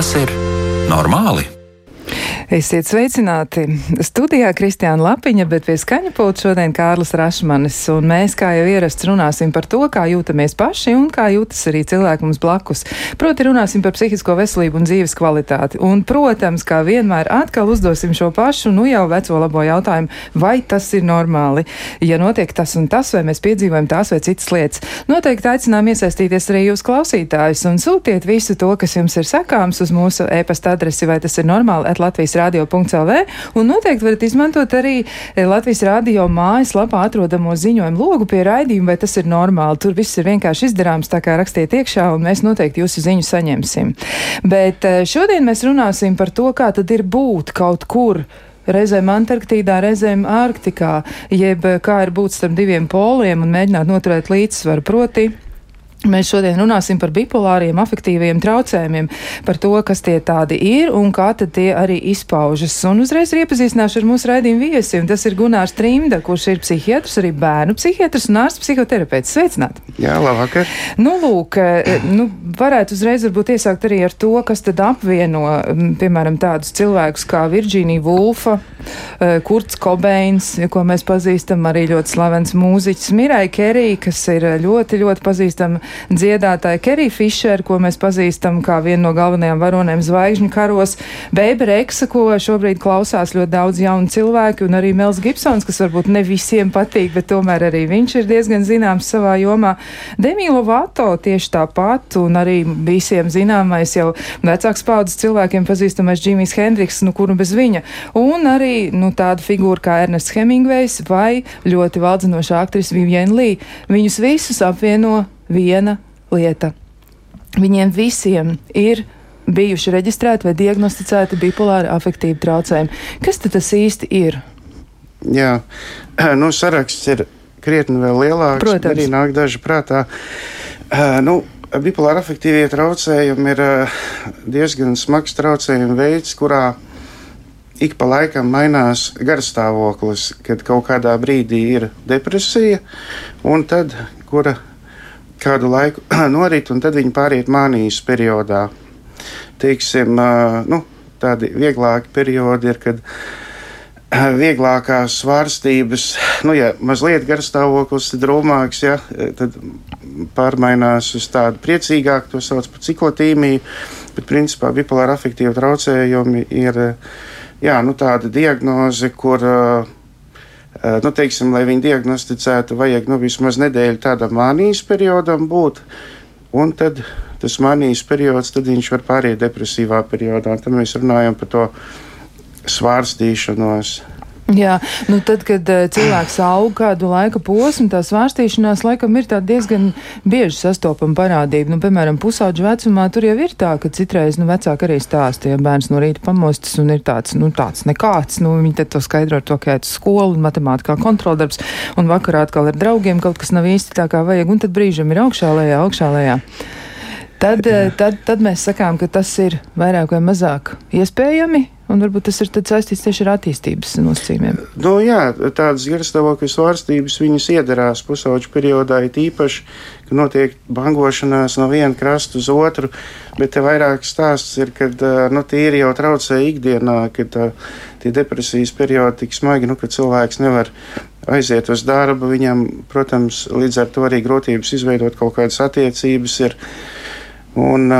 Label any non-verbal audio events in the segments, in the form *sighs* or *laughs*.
Vai tas ir normāli? Esiet sveicināti! Studijā Kristiāna Lapiņa, bet pie skaņa pulta šodien Kārlis Rašmanis. Un mēs, kā jau ierasts, runāsim par to, kā jūtamies paši un kā jūtas arī cilvēki mums blakus. Proti, runāsim par psihisko veselību un dzīves kvalitāti. Un, protams, kā vienmēr, atkal uzdosim šo pašu, nu jau veco labo jautājumu, vai tas ir normāli. Ja notiek tas un tas, vai mēs piedzīvojam tās vai citas lietas, noteikti aicinām iesaistīties arī jūs klausītājus un sūtiet visu to, kas jums ir sakāms uz mūsu e-pasta adresi, vai tas ir normāli, at Latvijas radio.lv. Un noteikti varat izmantot arī eh, Latvijas radio mājaslapā atrodamo ziņojumu logu pie raidījuma, vai tas ir normāli. Tur viss ir vienkārši izdarāms, tā kā rakstiet iekšā, un mēs noteikti jūsu ziņu saņemsim. Bet eh, šodien mēs runāsim par to, kā tad ir būt kaut kur reizēm Antarktīdā, reizēm Ārktikā, jeb eh, kā ir būt starp diviem poliem un mēģināt noturēt līdzsvaru. Proti, Mēs šodien runāsim par bipolāriem afektīviem traucējumiem, par to, kas tie tādi ir un kā tad tie arī izpaužas. Un uzreiz iepazīstināšu ar mūsu raidījumu viesiem. Tas ir Gunārs Trimda, kurš ir psihiatrs, arī bērnu psihiatrs un ārsts psihoterapeits. Sveicināti! Jā, labvakar! Nu, lūk, eh, nu, varētu uzreiz varbūt iesākt arī ar to, kas tad apvieno, piemēram, tādus cilvēkus kā Virģīnija Vulfa, eh, Kurts Kobeins, ko mēs pazīstam, arī ļoti slavens mūziķis Mirai Kerī, kas ir ļoti, ļoti pazīstama dziedātāja Kerija Fischer, ko mēs pazīstam kā vienu no galvenajām varonēm zvaigžņu karos, Beiba Reksa, ko šobrīd klausās ļoti daudz jaunu cilvēku, un arī Mels Gibsons, kas varbūt ne visiem patīk, bet tomēr arī viņš ir diezgan zināms savā jomā. Demīlo Vato tieši tāpat, un arī visiem zināmais jau vecāks paudzes cilvēkiem pazīstamais Džimijs Hendriks, nu kuru bez viņa, un arī nu, tāda figūra kā Ernests Hemingvejs vai ļoti valdzinoša aktrise Vivienne Lee. Viņus visus apvieno viena lieta. Viņiem visiem ir bijuši reģistrēti vai diagnosticēti bipolāri afektīvi traucējumi. Kas tad tas īsti ir? Jā, *clears throat* nu, saraksts ir krietni vēl lielāks. Protams. Arī nāk daži prātā. Uh, nu, bipolāri afektīvie traucējumi ir diezgan smags traucējuma veids, kurā ik pa laikam mainās garstāvoklis, kad kaut kādā brīdī ir depresija, un tad, kura kādu laiku *clears throat* norit, un tad viņi pāriet mānijas periodā. Teiksim, nu, tādi vieglāki periodi ir, kad vieglākās svārstības, nu, ja mazliet garstāvoklis ir drūmāks, ja, tad pārmainās uz tādu priecīgāku, to sauc par ciklotīmiju, bet principā bipolāra afektīva traucējumi ir, jā, nu, tāda diagnoze, kur uh, nu, teiksim, lai viņu diagnosticētu, vajag nu, vismaz nedēļu tādam mānijas periodam būt. Un tad tas mānijas periods, tad viņš var pāriet depresīvā periodā. Tad mēs runājam par to svārstīšanos. Jā, nu tad, kad uh, cilvēks aug kādu laika posmu, tā svārstīšanās laikam ir diezgan bieži sastopama parādība. Nu, piemēram, pusauģu vecumā tur jau ir tā, ka citreiz nu, vecāki arī stāsta, ja bērns no rīta pamostas un ir tāds, nu, tāds nekāds, nu, viņi tad to skaidro ar to, ka iet uz skolu un matemātikā kontroldarbs, un vakarā atkal ar draugiem kaut kas nav īsti tā, kā vajag, un tad brīžam ir augšā lejā, augšā lejā. Tad, tad, tad mēs sakām, ka tas ir vairāk vai mazāk iespējami, un varbūt tas ir saistīts tieši ar attīstības nosacījumiem. Nu, jā, tādas garstāvokļa svārstības viņas iedarās pusauģu periodā, it īpaši, ka notiek bangošanās no viena krasta uz otru, bet te vairāk stāsts ir, kad nu, tīri jau traucē ikdienā, kad tie depresijas periodi tik smagi, nu, ka cilvēks nevar aiziet uz darbu, viņam, protams, līdz ar to arī grūtības izveidot kaut kādas attiecības ir. Un,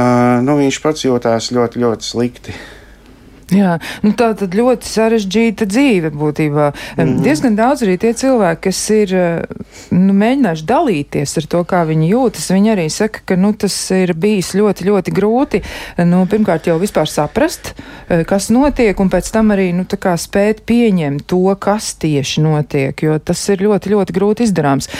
nu, viņš pats jūtās ļoti, ļoti slikti. Jā, nu tā tad ļoti sarežģīta dzīve būtībā. Mm. Diezgan daudz arī tie cilvēki, kas ir nu, mēģinājuši dalīties ar to, kā viņi jūtas, viņi arī saka, ka nu, tas ir bijis ļoti, ļoti grūti. Nu, pirmkārt, jau vispār saprast, kas notiek, un pēc tam arī nu, spēt pieņemt to, kas tieši notiek, jo tas ir ļoti, ļoti grūti izdarāms.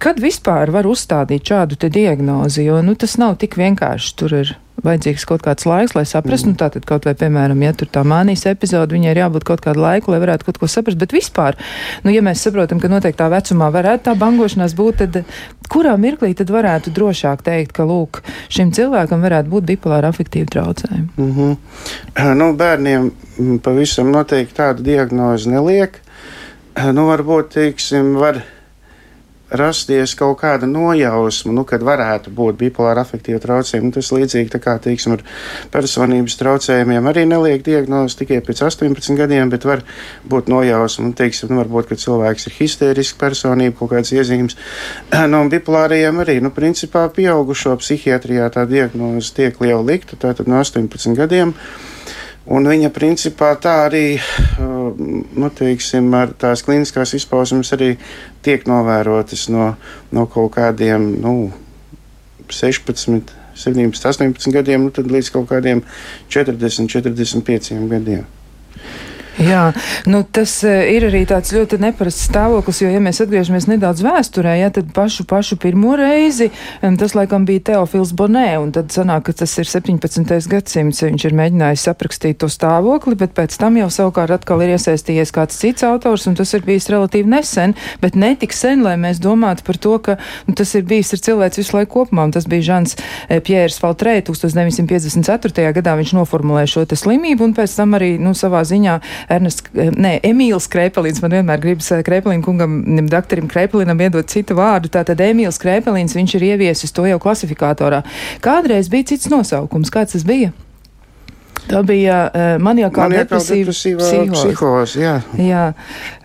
Kad vispār var uzstādīt šādu diagnozi, jo nu, tas nav tik vienkārši. Tur ir vajadzīgs kaut kāds laiks, lai saprastu. Mm. Nu, tātad, kaut vai, piemēram, ja tur tā mānijas epizode, viņai ir jābūt kaut kādu laiku, lai varētu kaut ko saprast. Bet vispār, nu, ja mēs saprotam, ka noteiktā vecumā varētu tā bangošanās būt, tad kurā mirklī tad varētu drošāk teikt, ka, lūk, šim cilvēkam varētu būt bipolāra afektīva traucējuma? Mm -hmm. *clears throat* nu, bērniem pavisam noteikti tādu diagnozi neliek. *clears throat* Nu, varbūt, teiksim, var rasties kaut kāda nojausma, nu, kad varētu būt bipolāra afektīva traucējuma. Nu, tas līdzīgi kā, teiksim, ar personības traucējumiem arī neliek diagnozi tikai pēc 18 gadiem, bet var būt nojausma, nu, teiksim, nu, varbūt, ka cilvēks ir histēriska personība, kaut kāds iezīmes. *clears throat* No bipolārajiem arī, nu, principā pieaugušo psihiatrijā tā diagnoze tiek liela likta, tātad no 18 gadiem. Un viņa principā tā arī, uh, nu, teiksim, ar tās kliniskās izpausmes arī tiek novērotas no, no kaut kādiem, nu, 16, 17, 18 gadiem, nu, līdz kaut kādiem 40, 45 gadiem. Jā, nu tas eh, ir arī tāds ļoti neparasts stāvoklis, jo, ja mēs atgriežamies nedaudz vēsturē, ja, tad pašu, pašu pirmo reizi tas laikam bija Teofils Bonē, un tad sanāk, ka tas ir 17. gadsimts, viņš ir mēģinājis aprakstīt to stāvokli, bet pēc tam jau savukārt atkal ir iesaistījies kāds cits autors, un tas ir bijis relatīvi nesen, bet ne tik sen, lai mēs domātu par to, ka nu, tas ir bijis ar cilvēks visu laiku kopumā, un tas bija Žans Pjērs Faltrē 1954. gadā viņš noformulēja šo te slimību, un pēc tam arī, nu, savā ziņā Ernests, eh, nē, Emīls Krēpelīns, man vienmēr gribas eh, Krēpelīna kungam, doktorim Krēpelinam iedot citu vārdu, tātad Emīls Krēpelīns, viņš ir ieviesis to jau klasifikātorā. Kādreiz bija cits nosaukums, kāds tas bija? Tā bija uh, maniakāla depresīva psihoze. Jā. jā.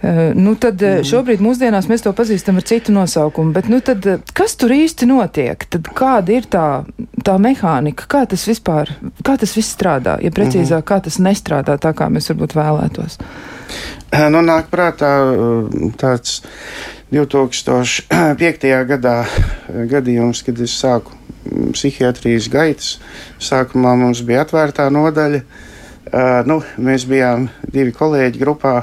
Uh, nu tad uh, šobrīd mūsdienās mēs to pazīstam ar citu nosaukumu, bet nu tad kas tur īsti notiek? Tad kāda ir tā, tā mehānika? Kā tas vispār, kā tas viss strādā? Ja precīzāk, mm kā tas nestrādā tā, kā mēs varbūt vēlētos? Nu, nāk prātā tāds 2005. gadā gadījums, kad es sāku psihiatrijas gaitas. Sākumā mums bija atvērtā nodaļa. Uh, nu, mēs bijām divi kolēģi grupā.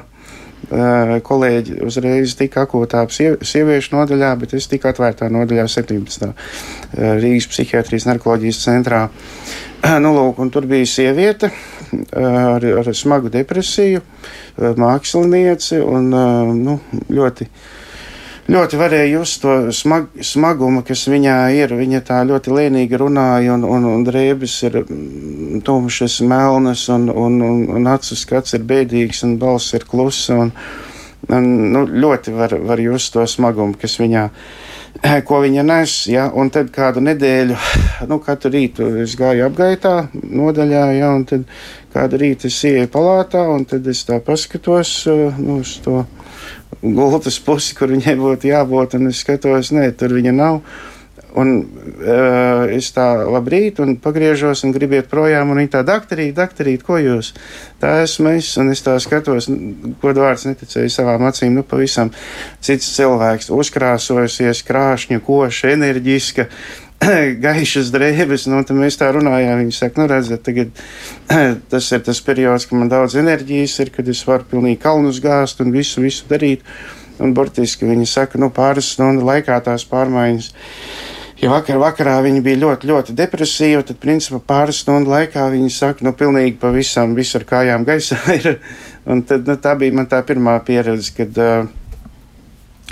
Uh, kolēģi uzreiz tika akūtā sieviešu nodaļā, bet es tiku atvērtā nodaļā 17. Uh, Rīgas psihiatrijas narkoloģijas centrā. Nu, lūk, tur bija sieviete ar, ar smagu depresiju, mākslinieci un nu, ļoti ļoti varēja just to smag, smagumu, kas viņā ir. Viņa tā ļoti lēnīgi runāja, un, un, un drēbes ir mm, tumšas, melnas, un, un, un, un acu skats ir bēdīgs, un balss ir klusa. Un, un, nu, ļoti var, var just to smagumu, kas viņā *clears throat* ko viņa nes. Ja? Un tad kādu nedēļu, *sighs* nu, katru rītu es gāju apgaitā, nodaļā, ja? un tad kādu rītu es ieju palātā, un tad es tā paskatos nu, uz to gultas pusi, kur viņai būtu jābūt, un es skatos, nē, tur viņa nav. Un uh, es tā labrīt, un pagriežos, un gribiet projām, un viņa tā, doktorīt, doktorīt, ko jūs? Tā esmu es, un es tā skatos, ko vārds neticēju savām acīm, nu, pavisam cits cilvēks, uzkrāsojusies, krāšņa, koša, enerģiska. *clears throat* Gaišas drēbes, nu, tad mēs tā runājām. Viņi saka, nu, redziet, tagad *clears throat* tas ir tas periods, kad man daudz enerģijas ir, kad es varu pilnīgi kalnus gāzt un visu, visu darīt. Un burtiski viņi saka, nu, pāris stundu laikā tās pārmaiņas. Ja vakar vakarā viņi bija ļoti, ļoti depresīvi, tad, principā, pāris stundu laikā viņi saka, nu, pilnīgi pavisam visu ar kājām gaisā *laughs* ir. Un tad, nu, tā bija man tā pirmā pieredze, kad,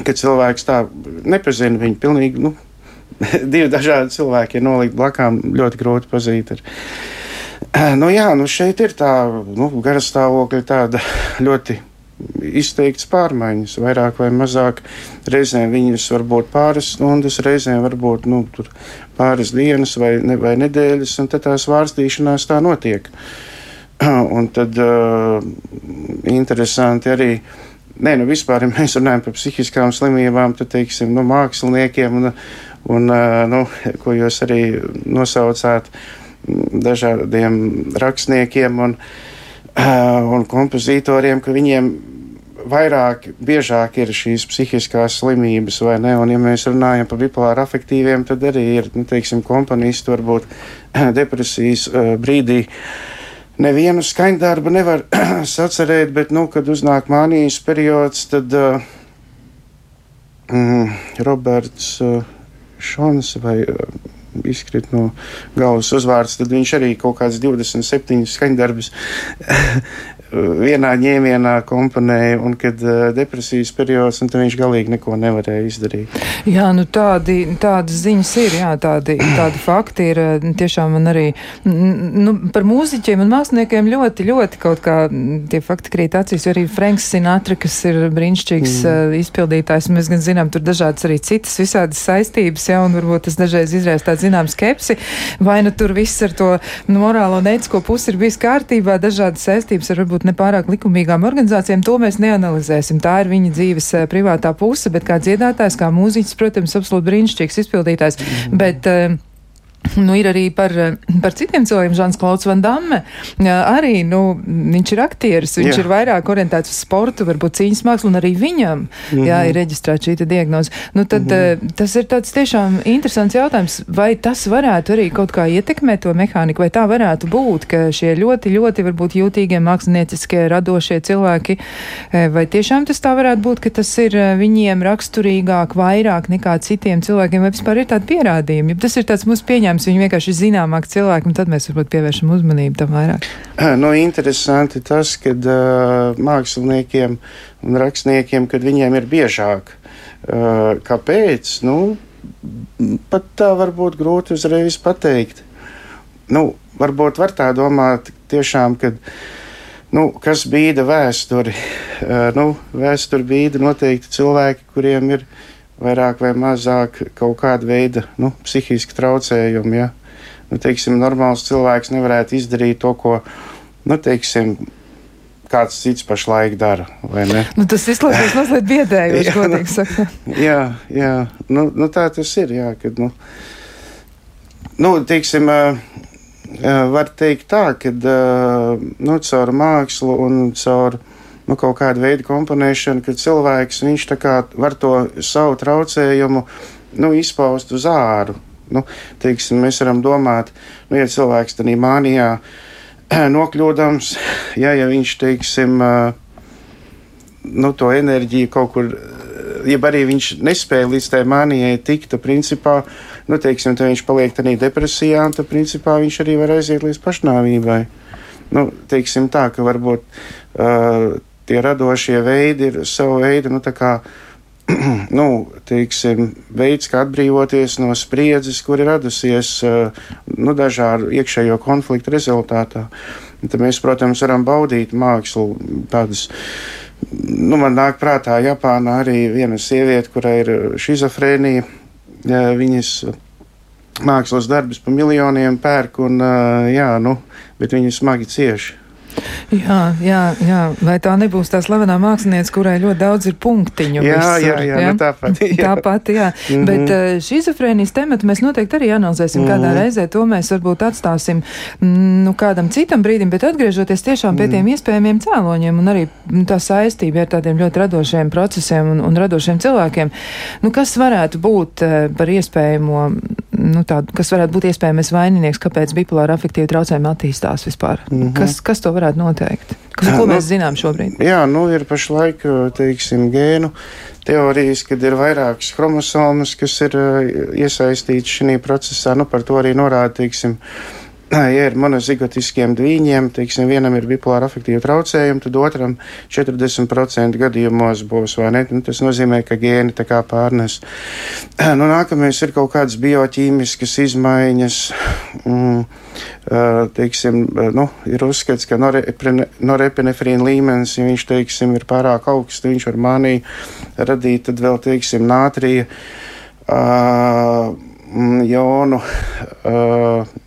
kad cilvēks tā nepazina viņu pilnīgi, nu, *laughs* divi dažādi cilvēki ir nolikt blakām, ļoti grūti pazīt. Ir. Nu, jā, nu šeit ir tā nu, garastāvokļa tāda *laughs* ļoti izteikts pārmaiņas, vairāk vai mazāk. Reizēm viņas var būt pāris stundas, reizēm varbūt nu, pāris dienas vai, ne, vai nedēļas, un tad tās vārstīšanās tā notiek. *clears throat* Un tad uh, interesanti arī. Nē, nu vispār, ja mēs runājam par psihiskām slimībām, tad, teiksim, nu, māksliniekiem un, un nu, ko jūs arī nosaucāt dažādiem rakstniekiem un, *clears throat* un kompozitoriem, ka viņiem vairāk, biežāk ir šīs psihiskās slimības, vai ne? Un, ja mēs runājam par bipolāru afektīviem, tad arī ir, nu, teiksim, komponisti varbūt *clears throat* depresijas brīdī. Nevienu skaņdarbu nevar *clears throat* sacerēt, bet, nu, kad uznāk mānijas periods, tad uh, mm, Roberts uh, Šons vai uh, izkrīt no galvas uzvārds, tad viņš arī kaut kāds 27 skaņdarbus *clears throat* vienā ņēmienā komponēja, un kad uh, depresijas periods, un viņš galīgi neko nevarēja izdarīt. Jā, nu tādi, tādas ziņas ir, jā, tādi, tādi fakti ir tiešām man arī, nu, par mūziķiem un māksliniekiem ļoti, ļoti kaut kā tie fakti krīt acīs, jo arī Franks Sinatra, kas ir brīnišķīgs mm. uh, izpildītājs, mēs gan zinām, tur dažādas arī citas visādas saistības, jā, un varbūt tas dažreiz izraisa tādu zinām skepsi, vai nu tur viss ar to morālo neicisko pusi ir bijis kārtībā, dažādas saistības ar varbūt nepārāk likumīgām organizācijām, to mēs neanalizēsim. Tā ir viņa dzīves uh, privātā puse, bet kā dziedātājs, kā mūziķis, protams, absolūti brīnišķīgs izpildītājs. Mm. Bet, uh, Nu, ir arī par, par citiem cilvēkiem. Žants Klauds Van Damme arī, nu, viņš ir aktieris, viņš jā. ir vairāk orientēts uz sportu, varbūt cīņas mākslu, un arī viņam, mm -hmm. jā, ir reģistrēta šī diagnoze. Nu, tad mm -hmm. tas ir tāds tiešām interesants jautājums, vai tas varētu arī kaut kā ietekmēt to mehāniku, vai tā varētu būt, ka šie ļoti, ļoti varbūt jūtīgie mākslinieckie radošie cilvēki, vai tiešām tas tā varētu būt, ka tas ir viņiem raksturīgāk vairāk nekā citiem cilvēkiem, vai vispār ir tādi pierādījumi, ja tas ir tāds mūsu pieņēmums pieņemts, viņi vienkārši ir zināmāk cilvēki, un tad mēs varbūt pievēršam uzmanību tam vairāk. Nu, interesanti tas, ka uh, māksliniekiem un rakstniekiem, kad viņiem ir biežāk. Uh, kāpēc? Nu, pat tā varbūt grūti uzreiz pateikt. Nu, varbūt var tā domāt tiešām, kad nu, kas bīda vēsturi. Uh, nu, vēsturi bīda noteikti cilvēki, kuriem ir ielikumi vairāk vai mazāk kaut kāda veida nu, psihiski traucējumi. Ja? Nu, teiksim, normāls cilvēks nevarētu izdarīt to, ko, nu, teiksim, kāds cits pašlaik dara. Nu, tas izklausās mazliet biedējoši, *laughs* godīgi sakot. *laughs* jā, jā. Nu, nu, tā tas ir. Jā, kad, nu, nu, teiksim, var teikt tā, ka nu, caur mākslu un caur nu, kaut kāda veida komponēšana, kad cilvēks var to savu traucējumu nu, izpaust uz āru. Nu, teiksim, mēs varam domāt, nu, ja cilvēks tādā mānijā *clears throat* nokļūdams, *clears throat* ja, ja viņš teiksim, nu, to enerģiju kaut kur, ja arī viņš nespēja līdz tai mānijai tikt, tad principā nu, teiksim, viņš paliek tādā depresijā, un tad principā viņš arī var aiziet līdz pašnāvībai. Nu, teiksim tā, ka varbūt uh, tie radošie veidi ir savu veidu, nu, tā kā, *clears throat* nu, teiksim, veids, kā atbrīvoties no spriedzes, kur ir radusies, eh, nu, dažādu iekšējo konfliktu rezultātā. Tad mēs, protams, varam baudīt mākslu tādas. Nu, man nāk prātā Japānā arī viena sieviete, kurai ir šizofrēnija. Viņas mākslas darbus pa miljoniem pērk, un, eh, jā, nu, bet viņi smagi cieši. Jā, jā, jā, vai tā nebūs tā slavenā mākslinieca, kurai ļoti daudz ir punktiņu? Jā, visur, jā, jā, jā? Nu tāpat. Jā. Tāpat, jā. Mm -hmm. Bet uh, šizofrēnijas tematu mēs noteikti arī analizēsim mm -hmm. kādā reizē. To mēs varbūt atstāsim mm, nu, kādam citam brīdim, bet atgriežoties tiešām pie mm -hmm. tiem iespējamiem cēloņiem un arī mm, tā saistība ar tādiem ļoti radošiem procesiem un, un radošiem cilvēkiem. Nu, kas varētu būt uh, par iespējamo nu, tādu, kas varētu būt iespējamais vaininieks, kāpēc bipolāra afektīva traucējumi attīstās vispār? Mm -hmm. kas, kas to varētu noteikt? Kas, ko nu, mēs zinām šobrīd? Jā, nu ir pašlaik, teiksim, gēnu teorijas, kad ir vairākas chromosomas, kas ir iesaistītas šajā procesā. Nu, par to arī norāda, teiksim, ja ir monozigotiskiem dviņiem, teiksim, vienam ir bipolāra afektīva traucējuma, tad otram 40% gadījumos būs, vai ne? Nu, tas nozīmē, ka gēni tā kā pārnes. *clears throat* Nu, nākamais ir kaut kādas bioķīmiskas izmaiņas. Mm, teiksim, nu, ir uzskats, ka norepinefrīna līmenis, ja viņš, teiksim, ir pārāk augsts, viņš var manī radīt tad vēl, teiksim, nātrija uh, jonu. Uh,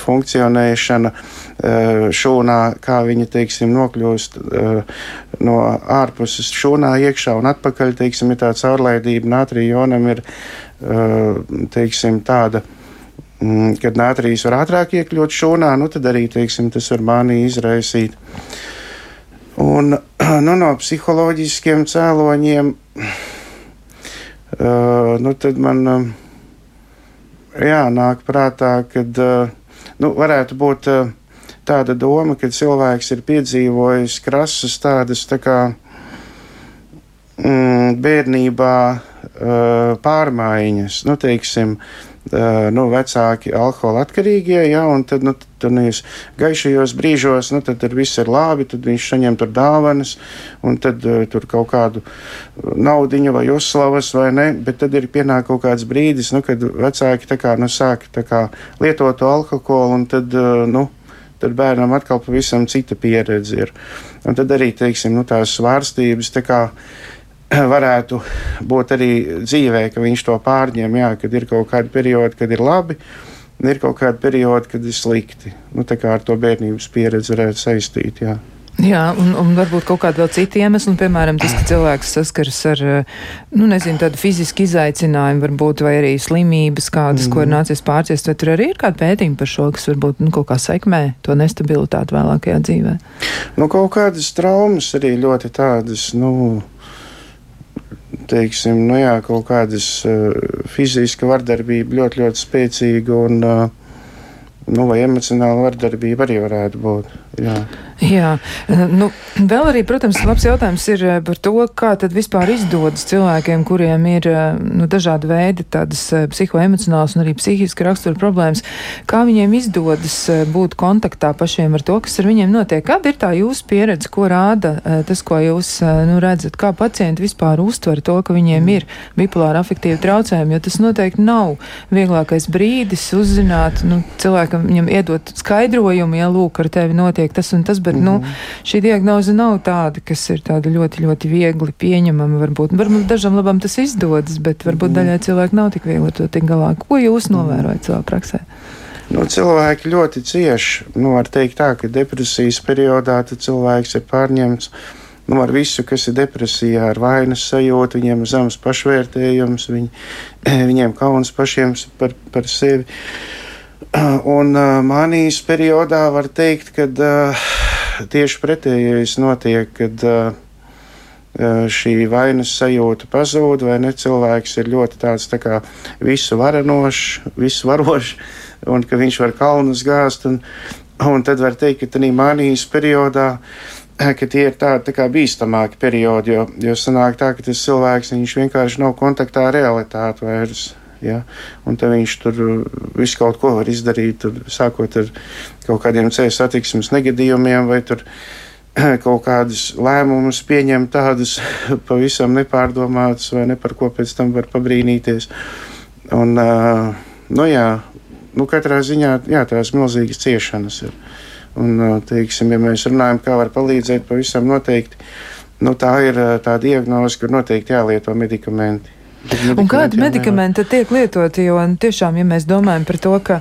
funkcionēšana eh, šūnā, kā viņa teiksim, nokļūst eh, no ārpuses šūnā iekšā un atpakaļ. Teiksim, ir tāda caurlaidība, nātrija jonam ir eh, teiksim, tāda. Mm, kad nātrijas var ātrāk iekļūt šūnā, nu tad arī teiksim, tas var mani izraisīt. Un *clears throat* nu, no psiholoģiskiem cēloņiem, uh, nu tad man. Uh, jā, nāk prātā, kad nu, varētu būt tāda doma, ka cilvēks ir piedzīvojis krasas tādas tā kā mm, bērnībā uh, pārmaiņas, nu, teiksim, nu, vecāki alkohola atkarīgie, ja, un tad, nu, nu, gaišajos brīžos, nu, tad, viss ir labi, tad viņš saņem tur dāvanas, un tad uh, tur kaut kādu naudiņu vai uzslavas vai ne, bet tad ir pienāk kaut kāds brīdis, nu, kad vecāki tā kā, nu, sāk tā kā lietot to alkoholu, un tad, uh, nu, tad bērnam atkal pavisam cita pieredze ir. Un tad arī, teiksim, nu, tās svārstības, tā kā, *clears throat* varētu būt arī dzīvē, ka viņš to pārņem, jā, kad ir kaut kādi periodi, kad ir labi, ir kaut kādi periodi, kad ir slikti. Nu, tā kā ar to bērnības pieredzi varētu saistīt. Jā. Jā, un, un varbūt kaut kāda vēl cita iemesla, piemēram, tas, ka *clears throat* cilvēks saskaras ar, nu, nezinu, tādu fizisku izaicinājumu, varbūt, vai arī slimības kādas, mm. ko ir mhm. nācies pārciest, vai tur arī ir kāda pētījuma par šo, kas varbūt, nu, kaut kā sekmē to nestabilitāti vēlākajā dzīvē? Nu, kaut kādas traumas arī ļoti tādas, nu, teiksim, nu jā, kaut kādas uh, fiziska vardarbība ļoti, ļoti spēcīga un, uh, nu, emocionāla vardarbība arī varētu būt. Jā. Jā, nu, vēl arī, protams, labs jautājums ir eh, par to, kā tad vispār izdodas cilvēkiem, kuriem ir eh, nu, dažādi veidi tādas eh, psihoemocionālas un arī psihiski rakstura problēmas, kā viņiem izdodas būt kontaktā pašiem ar to, kas ar viņiem notiek. Kāda ir tā jūsu pieredze, ko rāda tas, ko jūs nu, redzat, kā pacienti vispār uztver to, ka viņiem ir bipolāra afektīva traucējumi, jo tas noteikti nav vieglākais brīdis uzzināt, nu, cilvēkam viņam iedot skaidrojumu, ja lūk, ar tevi notiek tas un tas bet mm -hmm. nu, mhm. šī diagnoze nav tāda, kas ir tāda ļoti, ļoti viegli pieņemama. Varbūt, varbūt dažam labam tas izdodas, bet varbūt mm -hmm. daļai cilvēku nav tik viegli to tik galā. Ko jūs novērojat savā praksē? Nu, cilvēki ļoti cieši. Nu, var teikt, tā, ka depresijas periodā cilvēks ir pārņemts nu, ar visu, kas ir depresijā, ar vainas sajūtu, viņiem ir zemes pašvērtējums, viņi, *clears throat* viņiem kauns pašiem par, par sevi. *clears throat* Un uh, manijas periodā var teikt, ka uh, tieši pretējais notiek, kad uh, šī vainas sajūta pazūd, vai ne cilvēks ir ļoti tāds tā kā visu varanošs, visu varošs, un ka viņš var kalnus gāzt, un, un tad var teikt, ka tādā manijas periodā ka tie ir tādi tā bīstamāki periodi, jo, jo sanāk tā, ka tas cilvēks vienkārši nav kontaktā ar realitāti vairs. Ja? Un tad viņš tur visu kaut ko var izdarīt, tur, sākot ar kaut kādiem ceļu satiksmes negadījumiem vai tur *clears throat* kaut kādus lēmumus pieņemt tādus *laughs* pavisam nepārdomātus vai ne par ko pēc tam var pabrīnīties. Un, uh, nu jā, nu katrā ziņā jā, tās milzīgas ciešanas ir. Un, teiksim, ja mēs runājam, kā var palīdzēt, pavisam noteikti, nu, tā ir tā diagnoze, kur noteikti jālieto medikamenti. Un kādi medikamenti tiek lietoti? Jo tiešām, ja mēs domājam par to, ka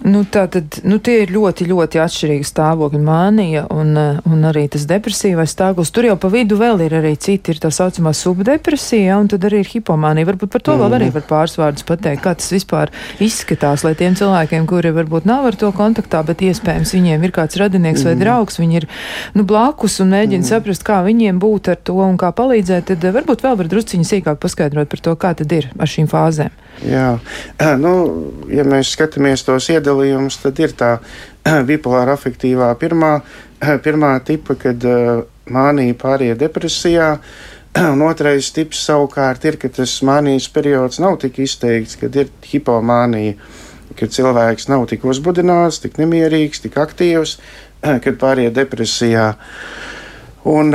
Nu, tā tad nu, tie ir ļoti, ļoti atšķirīgi stāvokļi. Mānija un, eh, un arī tas depresīvais stāvoklis. Tur jau pa vidu vēl ir arī citi, ir tā saucamā subdepresija, un tad arī ir hipomānija. Varbūt par to mm. vēl arī var pāris vārdus pateikt, kā tas vispār izskatās, lai tiem cilvēkiem, kuri varbūt nav ar to kontaktā, bet iespējams viņiem ir kāds radinieks mm. vai draugs, viņi ir nu, blakus un mēģina mm. saprast, kā viņiem būt ar to un kā palīdzēt, tad eh, varbūt vēl var drusciņi sīkāk paskaidrot par to, kā tad ir ar šīm fāzēm. Jā, nu, ja mēs skatāmies tos iedalījumus, tad ir tā bipolāra afektīvā pirmā, pirmā tipa, kad mānija pāriet depresijā. Un otrais tips savukārt ir, ka tas mānijas periods nav tik izteikts, kad ir hipomānija, kad cilvēks nav tik uzbudināts, tik nemierīgs, tik aktīvs, kad pāriet depresijā. Un,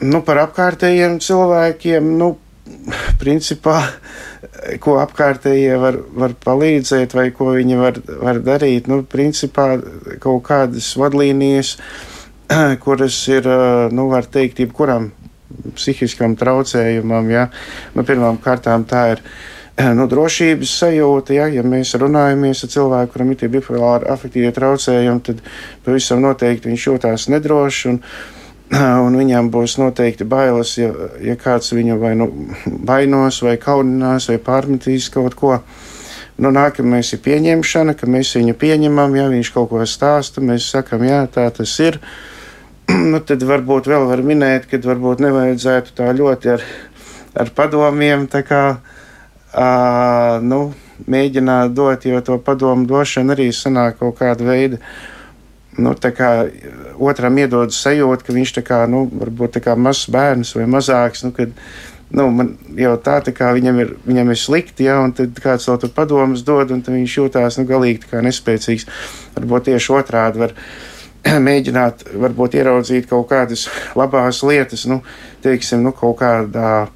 nu, par apkārtējiem cilvēkiem, nu, principā, ko apkārtējie var, var palīdzēt vai ko viņi var, var darīt, nu, principā kaut kādas vadlīnijas, *clears throat* kuras ir, nu, var teikt, jebkuram psihiskam traucējumam, ja, nu, pirmām kārtām tā ir, nu, drošības sajūta, ja, ja mēs runājamies ar cilvēku, kuram ir tie bipolāri afektīvie traucējumi, tad pavisam noteikti viņš jūtās nedroši *clears throat* un, viņam būs noteikti bailes, ja, ja kāds viņu vai nu vainos, vai kauninās, vai pārmetīs kaut ko. Nu, nākamais ir pieņemšana, ka mēs viņu pieņemam, ja viņš kaut ko stāsta, mēs sakam, jā, tā tas ir. *clears throat* nu, tad varbūt vēl var minēt, ka varbūt nevajadzētu tā ļoti ar, ar padomiem tā kā, uh, nu, mēģināt dot, jo to padomu došana arī sanāk kaut kāda veida nu, otram iedod sajūtu, ka viņš ir nu, varbūt mazs bērns vai mazāks. Nu, kad, nu, man jau tā, tā kā viņam ir, viņam ir slikti, ja, un tad kāds vēl tur padomus dod, un viņš jūtās, nu, galīgi kā nespēcīgs. Varbūt tieši otrādi var *clears throat* mēģināt, varbūt ieraudzīt kaut kādas labās lietas, nu, teiksim, nu, kaut kādā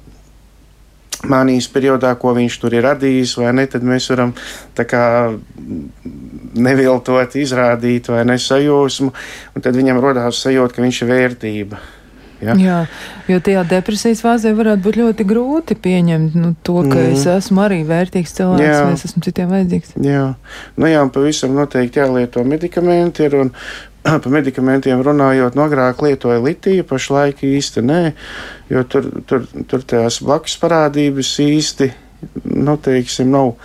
mānijas periodā, ko viņš tur ir radījis, vai ne, tad mēs varam tā kā neviltot izrādīt vai nesajūsmu, un tad viņam rodās sajūta, ka viņš ir vērtība. Ja? Jā, jo tajā depresijas fāzē varētu būt ļoti grūti pieņemt nu, to, ka mm. es esmu arī vērtīgs cilvēks, jā. vai es esmu citiem vajadzīgs. Jā, nu jā, pavisam noteikti jālieto medikamenti ir, un *clears throat* par medikamentiem runājot, no agrāk lietoja litiju, pašlaik īsti nē, jo tur, tur, tur tās blakus parādības īsti, nu, teiksim, nav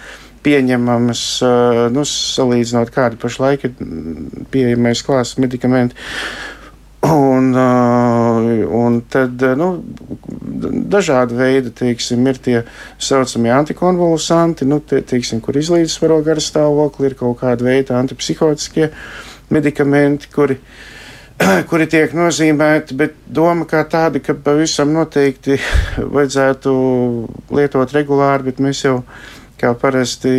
pieņemamas, nu, salīdzinot kādi pašlaik ir pieejamais klāsts medikamenti. Un, un tad nu, dažādi veidi, teiksim, ir tie saucamie antikonvulsanti, nu, tie, teiksim, kur izlīdzsvaro garstāvokli, ir kaut kāda veida antipsihotiskie uh, medikamenti, kuri, *clears throat* kuri tiek nozīmēti, bet doma kā tāda, ka pavisam noteikti *laughs* vajadzētu lietot regulāri, bet mēs jau kā parasti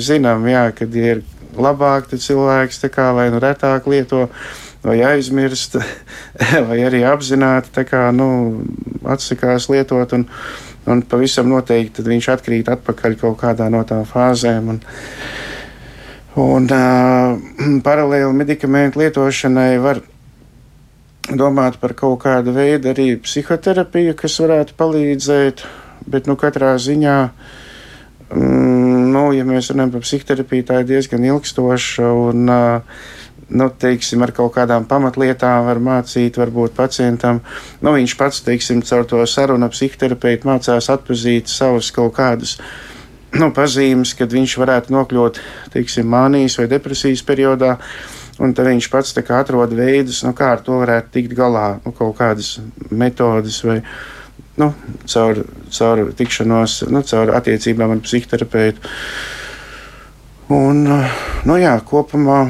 zinām, jā, kad ir labāk, tad cilvēks tā kā vai nu retāk lieto, vai aizmirst, *laughs* vai arī apzināti kā, nu, atsakās lietot, un, un pavisam noteikti viņš atkrīt atpakaļ kaut kādā no tām fāzēm. Un, Un uh, *clears throat* paralēli medikamentu lietošanai var domāt par kaut kādu veidu arī psihoterapiju, kas varētu palīdzēt, bet nu katrā ziņā, mm, nu, ja mēs runājam par psihoterapiju, tā ir diezgan ilgstoša un, uh, nu, teiksim, ar kaut kādām pamatlietām var mācīt, varbūt pacientam, nu, viņš pats, teiksim, caur to sarunu psihoterapeitu mācās atpazīt savus kaut kādus nu, pazīmes, kad viņš varētu nokļūt teiksim, mānijas vai depresijas periodā. Un tad viņš pats atrod veidus, nu, kā ar to varētu tikt galā, nu, kaut kādas metodes vai nu, caur, caur tikšanos, nu, caur attiecībām ar psihoterapeitu. Un, nu, jā, kopumā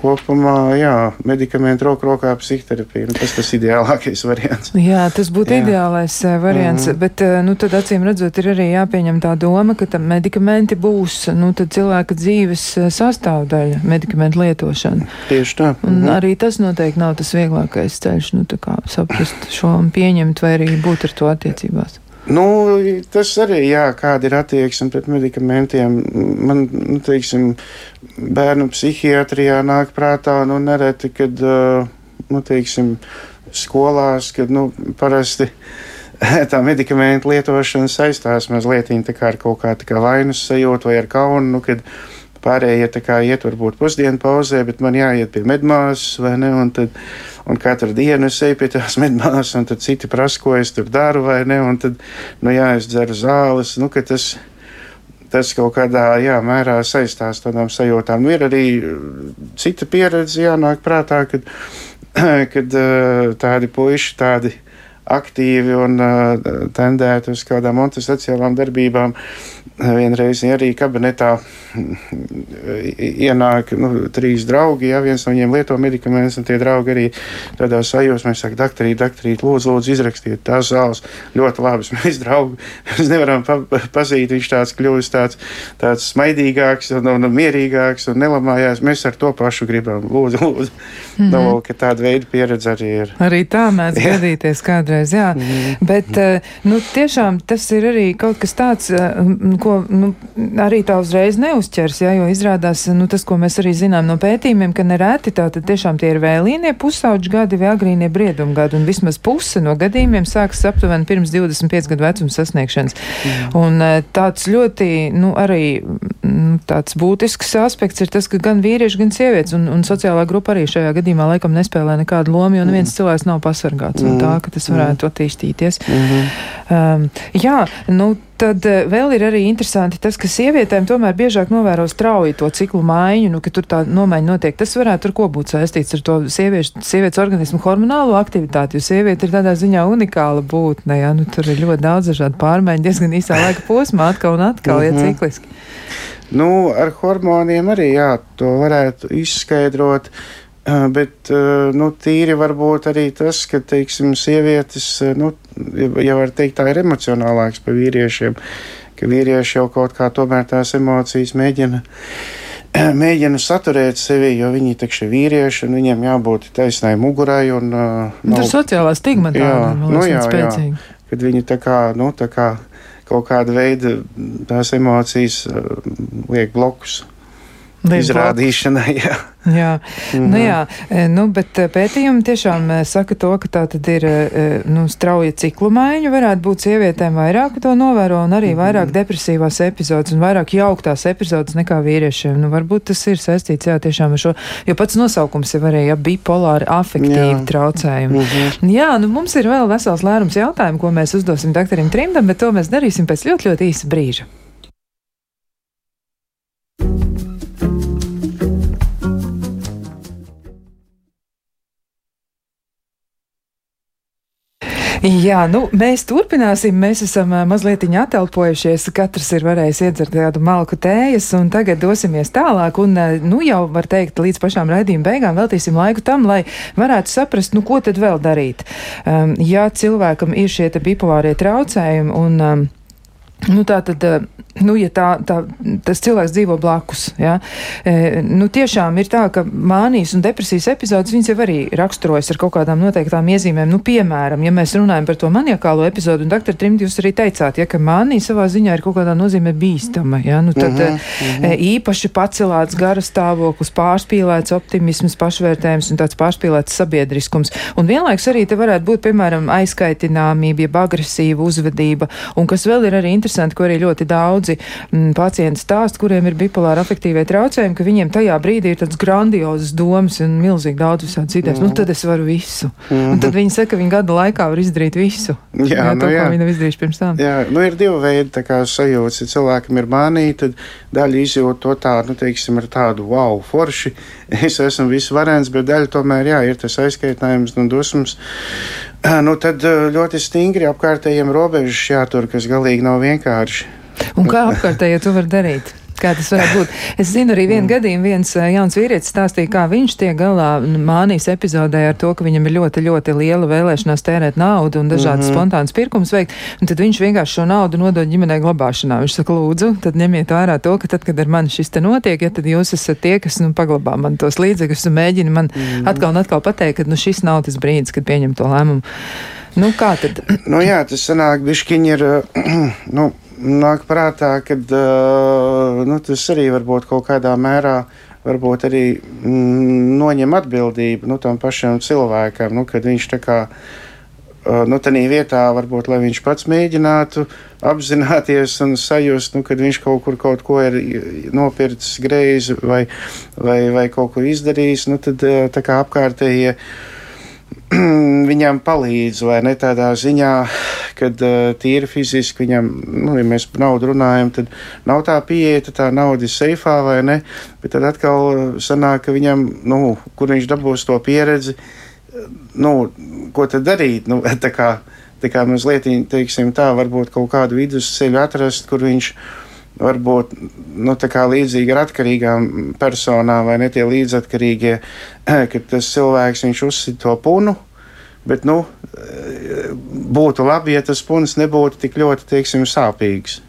kopumā, jā, medikamenti roku rokā psihoterapija. Nu, tas tas ideālākais variants. Jā, tas būtu jā. ideālais uh, variants, mm. bet, uh, nu, tad acīm redzot, ir arī jāpieņem tā doma, ka tam medikamenti būs, nu, tad cilvēka dzīves uh, sastāvdaļa, medikamentu lietošana. Tieši tā. Un mm. arī tas noteikti nav tas vieglākais ceļš, nu, tā kā saprast šo un pieņemt vai arī būt ar to attiecībās. Nu, tas arī, jā, kāda ir attieksme pret medikamentiem. Man, nu, teiksim, bērnu psihiatrijā nāk prātā, nu, nereti, kad, nu, teiksim, skolās, kad, nu, parasti *laughs* tā medikamentu lietošana saistās mazliet ar kaut kā kā vainas sajūtu vai ar kaunu, nu, kad pārējie tā kā iet varbūt pusdienu pauzē, bet man jāiet pie medmāsas vai ne, un tad, un katru dienu es eju pie tās *laughs* medmāsas, un tad citi prasa, ko es tur daru vai ne, un tad, nu jā, es dzeru zāles, nu, ka tas, tas kaut kādā jā, mērā saistās tādām sajūtām. Nu, ir arī cita pieredze jānāk prātā, kad, *clears throat* kad tādi puiši, tādi aktīvi un uh, tendētu uz kādām antisociālām darbībām. Vienreiz arī kabinetā ienāk nu, trīs draugi, ja viens no viņiem lieto medikamentus, un tie draugi arī tādā sajūsmā saka, doktorīt, doktorīt, lūdzu, lūdzu, izrakstiet tās zāles. Ļoti labi, *laughs* mēs draugi, mēs nevaram pa pazīt, viņš tāds kļūst tāds, tāds smaidīgāks un, un, un mierīgāks un nelamājās. Mēs ar to pašu gribam, lūdzu, lūdzu. Mm -hmm. no, tāda veida pieredze arī ir. Arī tā mēdz gadīties kādreiz jā. Mm. Bet, eh, nu, tiešām tas ir arī kaut kas tāds, eh, ko, nu, arī tā uzreiz neuzķers, jā, jo izrādās, nu, tas, ko mēs arī zinām no pētījumiem, ka nereti tā tad tiešām tie ir vēlīnie pusauģi gadi vai agrīnie brieduma gadi, un vismaz puse no gadījumiem sākas aptuveni pirms 25 gadu vecuma sasniegšanas. Mm. Un eh, tāds ļoti, nu, arī tāds būtisks aspekts ir tas, ka gan vīrieši, gan sievietes, un, un sociālā grupa arī šajā gadījumā laikam nespēlē nekādu lomu, jo neviens mm. cilvēks nav pasargāts no tā, ka tas varētu varētu attīstīties. Mm -hmm. um, jā, nu, Tad uh, vēl ir arī interesanti tas, ka sievietēm tomēr biežāk novēro strauji to ciklu maiņu, nu, ka tur tā nomaiņa notiek. Tas varētu ar ko būt saistīts ar to sieviešu, sievietes organismu hormonālo aktivitāti, jo sieviete ir tādā ziņā unikāla būtne, jā, nu, tur ir ļoti daudz dažādu pārmaiņu diezgan īsā laika posmā, atkal un atkal, mm -hmm. ja mhm. cikliski. Nu, ar hormoniem arī, jā, to varētu izskaidrot. Bet nu, tīri varbūt arī tas, ka teiksim, sievietes nu, ja var teikt, tā ir emocionālāks par vīriešiem, ka vīrieši jau kaut kā tomēr tās emocijas mēģina mēģina saturēt sevi, jo viņi ir vīrieši un viņiem jābūt taisnai mugurai. Un, uh, nav... Tur sociālā stigma tā jā, nu, jā, spēcīga. Kad viņi tā kā, nu, tā kā kaut kāda veida tās emocijas uh, liek blokus izrādīšanai. Jā. Jā, mm -hmm. nu, jā e, nu, bet e, pētījumi tiešām e, saka to, ka tā tad ir nu, strauja ciklu maiņa. Varētu būt sievietēm vairāk to novēro un arī vairāk mm -hmm. depresīvās epizodes un vairāk jauktās epizodes nekā vīriešiem. Nu, varbūt tas ir saistīts jā, tiešām ar šo, jo pats nosaukums ir arī ja, bipolāri afektīvi jā. traucējumi. Mm -hmm. Jā, nu mums ir vēl vesels lērums jautājumu, ko mēs uzdosim doktorim Trimdam, bet to mēs darīsim pēc ļoti, ļoti īsa brīža. Jā, nu, mēs turpināsim. Mēs esam mazliet atelpojušies. Katrs ir varējis iedzert kādu malku tējas, un tagad dosimies tālāk. Un, nu, jau var teikt, līdz pašām raidījuma beigām veltīsim laiku tam, lai varētu saprast, nu, ko tad vēl darīt. Um, ja cilvēkam ir šie bipolārie traucējumi un um, Nu, tā tad, nu, ja tā, tā, tas cilvēks dzīvo blakus, ja, e, nu, tiešām ir tā, ka mānijas un depresijas epizodes viņas jau arī raksturojas ar kaut kādām noteiktām iezīmēm. Nu, piemēram, ja mēs runājam par to maniakālo epizodu, un doktor Trimdi, jūs arī teicāt, ja, ka mānija savā ziņā ir kaut kādā nozīmē bīstama, ja, nu, tad uh -huh, uh -huh. īpaši pacelēts gara stāvoklis, pārspīlēts optimisms, pašvērtējums un tāds pārspīlēts sabiedriskums. Un vienlaiks arī te varētu būt, piemēram, aizskaitināmība, jeb agresīva uzvedība, un kas vēl ir arī interesanti ko arī ļoti daudzi m, mm, pacienti stāst, kuriem ir bipolāra afektīvie traucējumi, ka viņiem tajā brīdī ir tāds grandiozas domas un milzīgi daudz visādi citādi. Mm. Nu, tad es varu visu. Mm -hmm. Un tad viņi saka, ka viņi gada laikā var izdarīt visu. Jā, jā, nu, to, jā. viņi nav izdarījuši pirms tam. Jā, nu ir divi veidi sajūtas. Ja cilvēkam ir mānija, tad daļa izjūt to tādu, nu, teiksim, ar tādu wow, forši. Es esmu visvarens, bet daļa tomēr, jā, ir tas aizskaitinājums un dusmas. *clears throat* Nu, tad ļoti stingri apkārtējiem robežas jātur, kas galīgi nav vienkārši. Un kā apkārtējie to var darīt? Kā tas varētu būt? Es zinu arī vienu mm. gadījumu, viens jauns vīrietis stāstīja, kā viņš tiek galā mānijas epizodē ar to, ka viņam ir ļoti, ļoti liela vēlēšanās tērēt naudu un dažādas mm -hmm. spontānas pirkums veikt, un tad viņš vienkārši šo naudu nodod ģimenei glabāšanā. Viņš saka, lūdzu, tad ņemiet vērā to, ka tad, kad ar mani šis te notiek, ja tad jūs esat tie, kas, nu, paglabā man tos līdzekļus un mēģina man mm -hmm. atkal un atkal pateikt, ka, nu, šis nav tas brīdis, kad pieņem to lēmumu. Nu, kā tad? nu, jā, tas sanāk, bišķiņi ir, *clears throat* nu, nāk prātā, ka nu, tas arī varbūt kaut kādā mērā varbūt arī mm, noņem atbildību nu, tam pašam cilvēkam, nu, kad viņš tā kā. Nu, tādā vietā, varbūt, lai viņš pats mēģinātu apzināties un sajust, nu, kad viņš kaut kur kaut ko ir nopircis greizi vai, vai, vai kaut ko izdarījis, nu, tad tā kā apkārtējie. Ja *clears throat* viņam palīdz, vai ne tādā ziņā, kad uh, tīri fiziski viņam, nu, ja mēs par naudu runājam, tad nav tā pieeja, tā nauda ir seifā vai ne, bet tad atkal uh, sanāk, ka viņam, nu, kur viņš dabūs to pieredzi, uh, nu, ko tad darīt, nu, *laughs* tā kā, tā kā mazliet, teiksim tā, varbūt kaut kādu vidusceļu atrast, kur viņš, uh, varbūt nu, līdzīgi ar atkarīgām personām, vai ne tie līdzatkarīgie, *clears throat* kad tas cilvēks uzsita to punu. Bet nu, būtu labi, ja tas punis nebūtu tik ļoti teiksim, sāpīgs.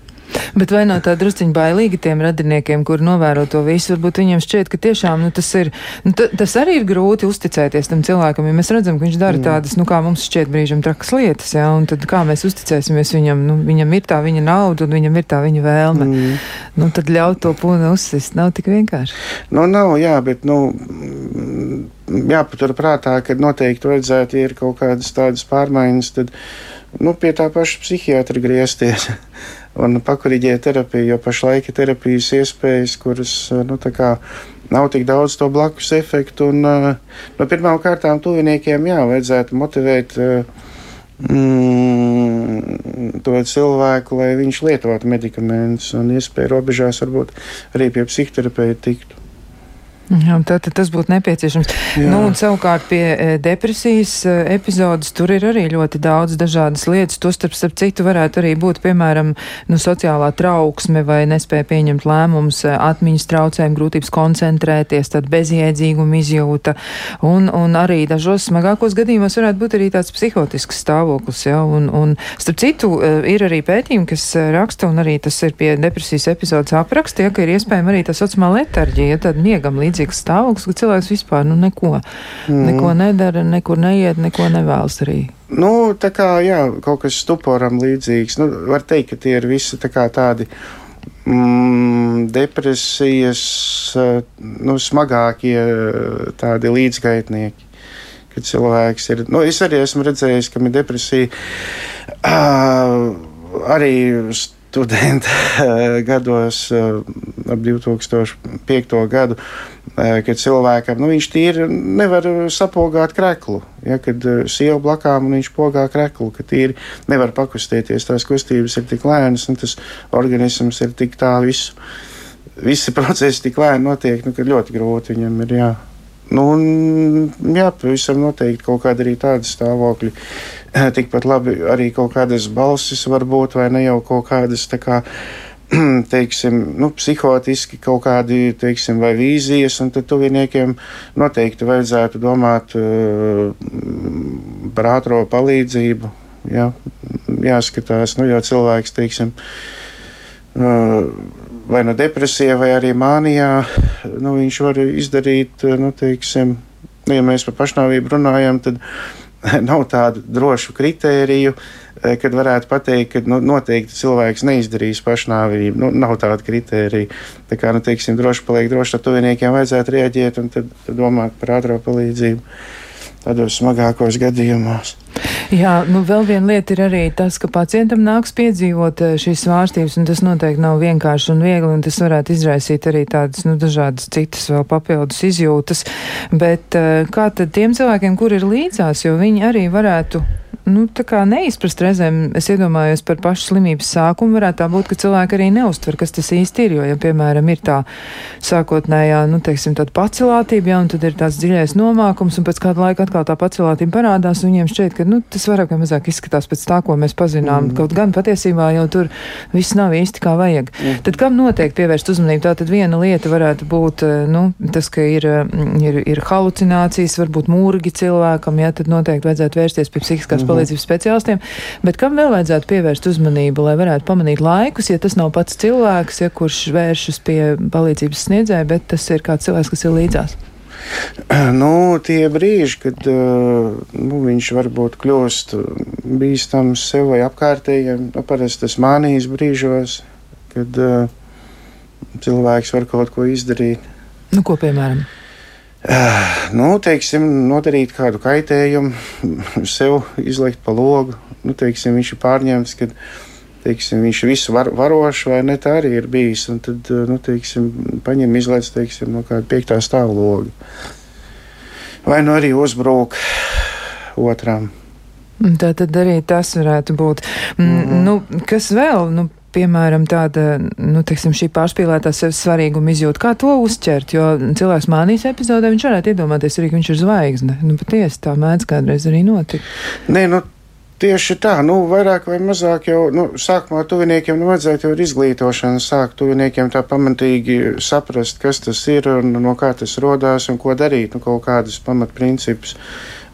Bet vai nav tā drusciņa bailīgi tiem radiniekiem, kur novēro to visu? Varbūt viņiem šķiet, ka tiešām nu, tas ir, nu, tas arī ir grūti uzticēties tam cilvēkam, ja mēs redzam, ka viņš dara mm. tādas, nu, kā mums šķiet brīžam trakas lietas, jā, un tad kā mēs uzticēsimies viņam, nu, viņam ir tā viņa nauda un viņam ir tā viņa vēlme. Mm. Nu, tad ļaut to pūnu uzsist nav tik vienkārši. Nu, nav, jā, bet, nu, jāpatur prātā, ka noteikti vajadzētu ir kaut kādas tādas pārmaiņas, tad, nu, pie tā paša psihiatra griezties. *laughs* un pakoriģēt terapiju, jo pašlaik ir terapijas iespējas, kuras nu, kā, nav tik daudz to blakus efektu. Un, nu, pirmām kārtām tuviniekiem jā, vajadzētu motivēt. Mm, to cilvēku, lai viņš lietotu medikamentus un iespēju robežās varbūt arī pie psihoterapeita tiktu. Jā, tad, tad tas būtu nepieciešams. Jā. Nu, un savukārt pie e, depresijas e, epizodes tur ir arī ļoti daudz dažādas lietas. Tostarp, starp citu, varētu arī būt, piemēram, nu, sociālā trauksme vai nespēja pieņemt lēmumus, e, atmiņas traucējumi, grūtības koncentrēties, tad bezjēdzīguma izjūta. Un, un arī dažos smagākos gadījumos varētu būt arī tāds psihotisks stāvoklis. Ja? Un, un, starp citu, ir arī pētījumi, kas raksta, un arī tas ir pie depresijas epizodes apraksta, ja, ka ir iespējama arī tā saucamā letarģija, tad miegam līdz līdzīgs stāvoklis, ka cilvēks vispār nu, neko, mm. neko nedara, nekur neiet, neko nevēlas arī. Nu, tā kā jā, kaut kas stuporam līdzīgs. Nu, var teikt, ka tie ir visi tā tādi. Mm, depresijas, nu, smagākie tādi līdzgaitnieki kad cilvēks ir. Nu, es arī esmu redzējis, ka ir depresija. Uh, arī studenta gados, ap 2005. gadu, kad cilvēkam nu, viņš tīri nevar sapogāt kreklu. Ja, kad sieva blakām un viņš pogā kreklu, ka tīri nevar pakustēties, tās kustības ir tik lēnas un tas organisms ir tik tā visu. Visi procesi tik lēni notiek, nu, ka ļoti grūti viņam ir jā. Nu, un, jā, pavisam noteikti kaut kāda arī tāda stāvokļa. *clears throat* Tikpat labi arī kaut kādas balsis var būt, vai ne jau kaut kādas tā kā. *clears throat* Teiksim, nu, psihotiski kaut kādi, teiksim, vai vīzijas, un tad tuviniekiem noteikti vajadzētu domāt uh, par ātrā palīdzību. Jā, jāskatās, nu, jo cilvēks, teiksim, uh, vai no depresijā, vai arī mānijā, nu, viņš var izdarīt, nu, teiksim, nu, ja mēs par pašnāvību runājam, tad *laughs* nav tādu drošu kritēriju, eh, kad varētu pateikt, ka nu, noteikti cilvēks neizdarīs pašnāvību. Nu, nav tāda kritērija. Tā kā, nu, teiksim, droši paliek droši, tad tuviniekiem vajadzētu rēģēt un tad, tad domāt par ātrā palīdzību tādos smagākos gadījumos. Jā, nu vēl viena lieta ir arī tas, ka pacientam nāks piedzīvot eh, šīs svārstības, un tas noteikti nav vienkārši un viegli, un tas varētu izraisīt arī tādas, nu, dažādas citas vēl papildus izjūtas. Bet eh, kā tad tiem cilvēkiem, kur ir līdzās, jo viņi arī varētu nu, neizprast reizēm. Es iedomājos par pašu slimības sākumu. Varētu tā būt, ka cilvēki arī neuztver, kas tas īsti ir. Jo, ja, piemēram, ir tā sākotnējā, nu, teiksim, tāda pacelātība, ja, un tad ir tāds dziļais nomākums, un pēc kāda laika atkal tā pacelātība parādās, un viņiem šķiet, ka nu, tas vairāk vai mazāk izskatās pēc tā, ko mēs pazinām. Mm. Kaut gan patiesībā jau tur viss nav īsti kā vajag. Mm. Tad kam noteikti pievērst uzmanību? Tā tad viena lieta varētu būt eh, nu, tas, ka ir, mm, ir, ir halucinācijas, varbūt mūrgi cilvēkam, ja tad noteikti vajadzētu vērsties pie psihiskās mm -hmm palīdzības speciālistiem, bet kam vēl vajadzētu pievērst uzmanību, lai varētu pamanīt laikus, ja tas nav pats cilvēks, ja kurš vēršas pie palīdzības sniedzēja, bet tas ir kāds cilvēks, kas ir līdzās? *clears throat* Nu, tie brīži, kad uh, nu, viņš varbūt kļūst bīstams sev vai apkārtējiem, nu, parasti tas mānijas brīžos, kad uh, cilvēks var kaut ko izdarīt. Nu, ko piemēram? Uh, nu, teiksim, nodarīt kādu kaitējumu, sev izlikt pa logu. Nu, teiksim, viņš ir pārņemts, kad teiksim, viņš ir visu var, varošs, vai ne tā arī ir bijis. Un tad, eh, nu, teiksim, paņem izlaiž teiksim, no kāda piektā stāva loga. Vai nu arī uzbrūk otram. Tā tad arī tas varētu būt. Mm -hmm. nu, kas vēl? Nu, piemēram, tāda, nu, teiksim, šī pārspīlētā sevis svarīguma izjūta, kā to uzķert, jo cilvēks mānīs epizodē, viņš varētu iedomāties arī, ka viņš ir zvaigzne. Nu, patiesi tā mēdz kādreiz arī notikt. Nē, nu, Tieši tā, nu, vairāk vai mazāk jau nu, sākumā tuviniekiem nu, vajadzētu jau ar izglītošanu sākt tuviniekiem tā pamatīgi saprast, kas tas ir un no kā tas rodās un ko darīt, nu, kaut kādus pamatprincipus.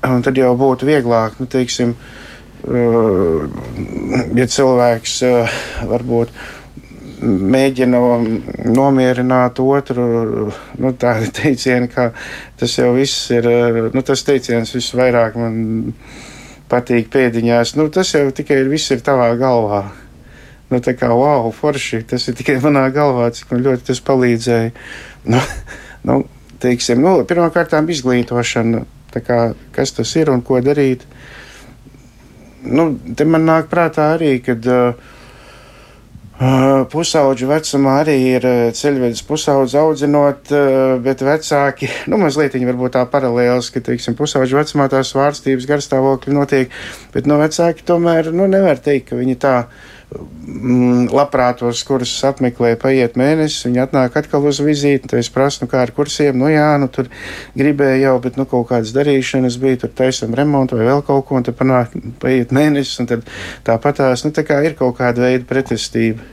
Un tad jau būtu vieglāk, nu, teiksim, uh, ja cilvēks varbūt mēģina nomierināt otru, nu, tādi teicieni, ka tas jau viss ir, nu, tas teiciens visvairāk man patīk pēdiņās, nu, tas jau tikai ir, viss ir tavā galvā. Nu, tā kā, wow, forši, tas ir tikai manā galvā, cik man ļoti tas palīdzēja. Nu, *laughs* nu, teiksim, nu, pirmkārt, izglītošana, kā, kas tas ir un ko darīt. Uh, nu, te man nāk prātā arī, kad uh, Pusauģu vecumā arī ir ceļvedis pusaudzi audzinot, bet vecāki, *laughs* nu, mazliet viņi varbūt tā paralēls, ka, teiksim, pusauģu vecumā tās svārstības garstāvokļi notiek, bet, nu, vecāki tomēr, nu, nevar teikt, ka viņi tā labprātos kursus apmeklē, paiet mēnesis, viņi atnāk atkal uz vizīti, tad es prasu, nu kā ar kursiem, nu jā, nu tur gribēju jau, bet nu kaut kādas darīšanas bija, tur taisam remontu vai vēl kaut ko, un tad panāk, paiet mēnesis, un tad tāpatās, nu tā kā ir kaut kāda veida pretestība.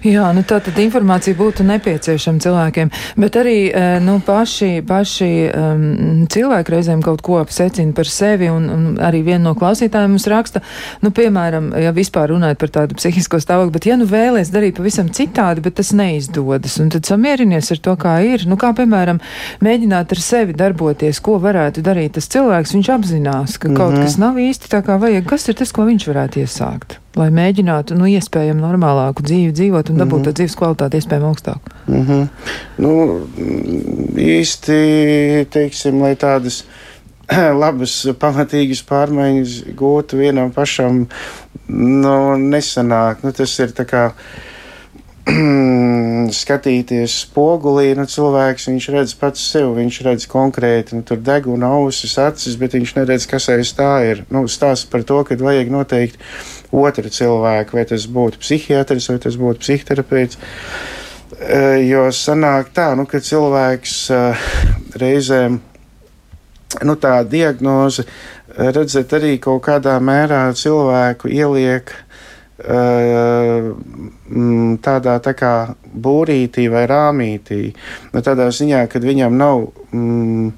Jā, nu tā tad informācija būtu nepieciešama cilvēkiem, bet arī eh, nu, paši, paši um, cilvēki reizēm kaut ko secina par sevi, un, un arī viena no klausītājiem mums raksta, nu, piemēram, ja vispār runājot par tādu psihisko stāvokli, bet ja nu vēlies darīt pavisam citādi, bet tas neizdodas, un tad samierinies ar to, kā ir, nu, kā piemēram, mēģināt ar sevi darboties, ko varētu darīt tas cilvēks, viņš apzinās, ka mm -hmm. kaut mhm. kas nav īsti tā kā vajag, kas ir tas, ko viņš varētu iesākt lai mēģinātu, nu, iespējami normālāku dzīvi dzīvot un dabūt mm -hmm. dzīves kvalitāti iespējami augstāku? Mm -hmm. nu, īsti, teiksim, lai tādas *clears throat* labas, pamatīgas pārmaiņas gūtu vienam pašam, nu, nesanāk. Nu, tas ir tā kā *clears throat* skatīties spogulī, nu, cilvēks viņš redz pats sevi, viņš redz konkrēti, nu, tur deguna ausis, acis, bet viņš neredz, kas aiz tā ir. Nu, stāsts par to, ka vajag noteikti otru cilvēku, vai tas būtu psihiatrs, vai tas būtu psihoterapeits. Eh, jo sanāk tā, nu, ka cilvēks eh, reizēm, nu, tā diagnoze, redzēt arī kaut kādā mērā cilvēku ieliek Mm, tādā tā kā būrītī vai rāmītī. Nu, tādā ziņā, kad viņam nav mm,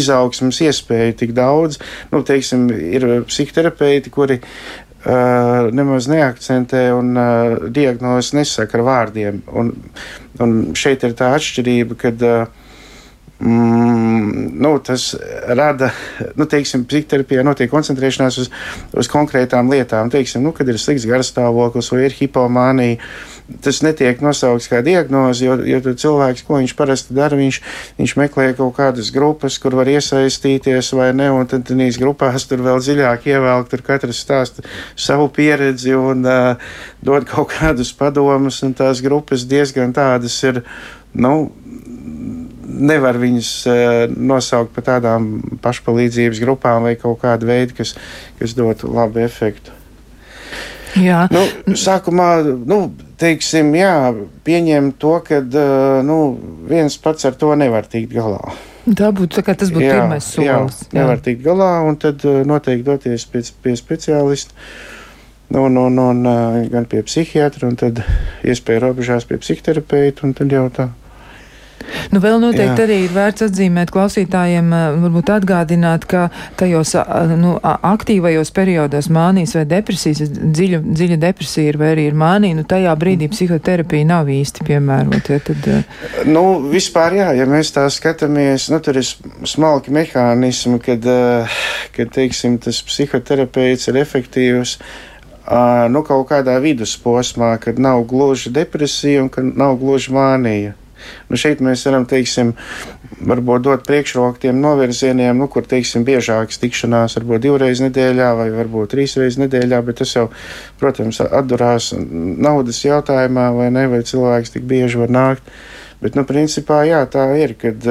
izaugsmas iespēju tik daudz, nu, teiksim, ir psihoterapeiti, kuri uh, nemaz neakcentē un uh, diagnozes nesaka ar vārdiem. Un, un šeit ir tā atšķirība, kad uh, Mm, nu, tas rada, nu, teiksim, psihoterapijā notiek koncentrēšanās uz, uz konkrētām lietām. Teiksim, nu, kad ir slikts garstāvoklis vai ir hipomānija, tas netiek nosaukts kā diagnoze, jo, jo cilvēks, ko viņš parasti dara, viņš, viņš meklē kaut kādas grupas, kur var iesaistīties vai ne, un tad tādīs grupās tur vēl dziļāk ievelk, tur katrs stāsta savu pieredzi un uh, dod kaut kādus padomus, un tās grupas diezgan tādas ir, nu, nevar viņus uh, nosaukt par tādām pašpalīdzības grupām vai kaut kādu veidu, kas, kas dotu labu efektu. Jā. Nu, sākumā, nu, teiksim, jā, pieņem to, ka uh, nu, viens pats ar to nevar tikt galā. Tā būtu, tā tas būtu jā, pirmais solis. Jā, jā, nevar tikt galā, un tad uh, noteikti doties pie, pie speciālista. Un, un, un, uh, gan pie psihiatra, un tad iespēja robežās pie psihoterapeita, un tad jau tā. Nu, vēl noteikti Jā. arī ir vērts atzīmēt klausītājiem, varbūt atgādināt, ka tajos nu, aktīvajos periodos mānijas vai depresijas, dziļa, dziļa depresija ir vai arī ir mānija, nu tajā brīdī mhm. psihoterapija nav īsti piemērota. Ja, tad, nu, vispār jā, ja mēs tā skatāmies, nu, tur ir smalki mehānismi, kad, kad teiksim, tas psihoterapeits ir efektīvs. Uh, nu, kaut kādā vidusposmā, kad nav gluži depresija un kad nav gluži mānija. Nu, šeit mēs varam, teiksim, varbūt dot priekšroku tiem novirzieniem, nu, kur, teiksim, biežākas tikšanās, varbūt divreiz nedēļā vai varbūt trīsreiz nedēļā, bet tas jau, protams, atdurās naudas jautājumā, vai ne, vai cilvēks tik bieži var nākt. Bet, nu, principā, jā, tā ir, kad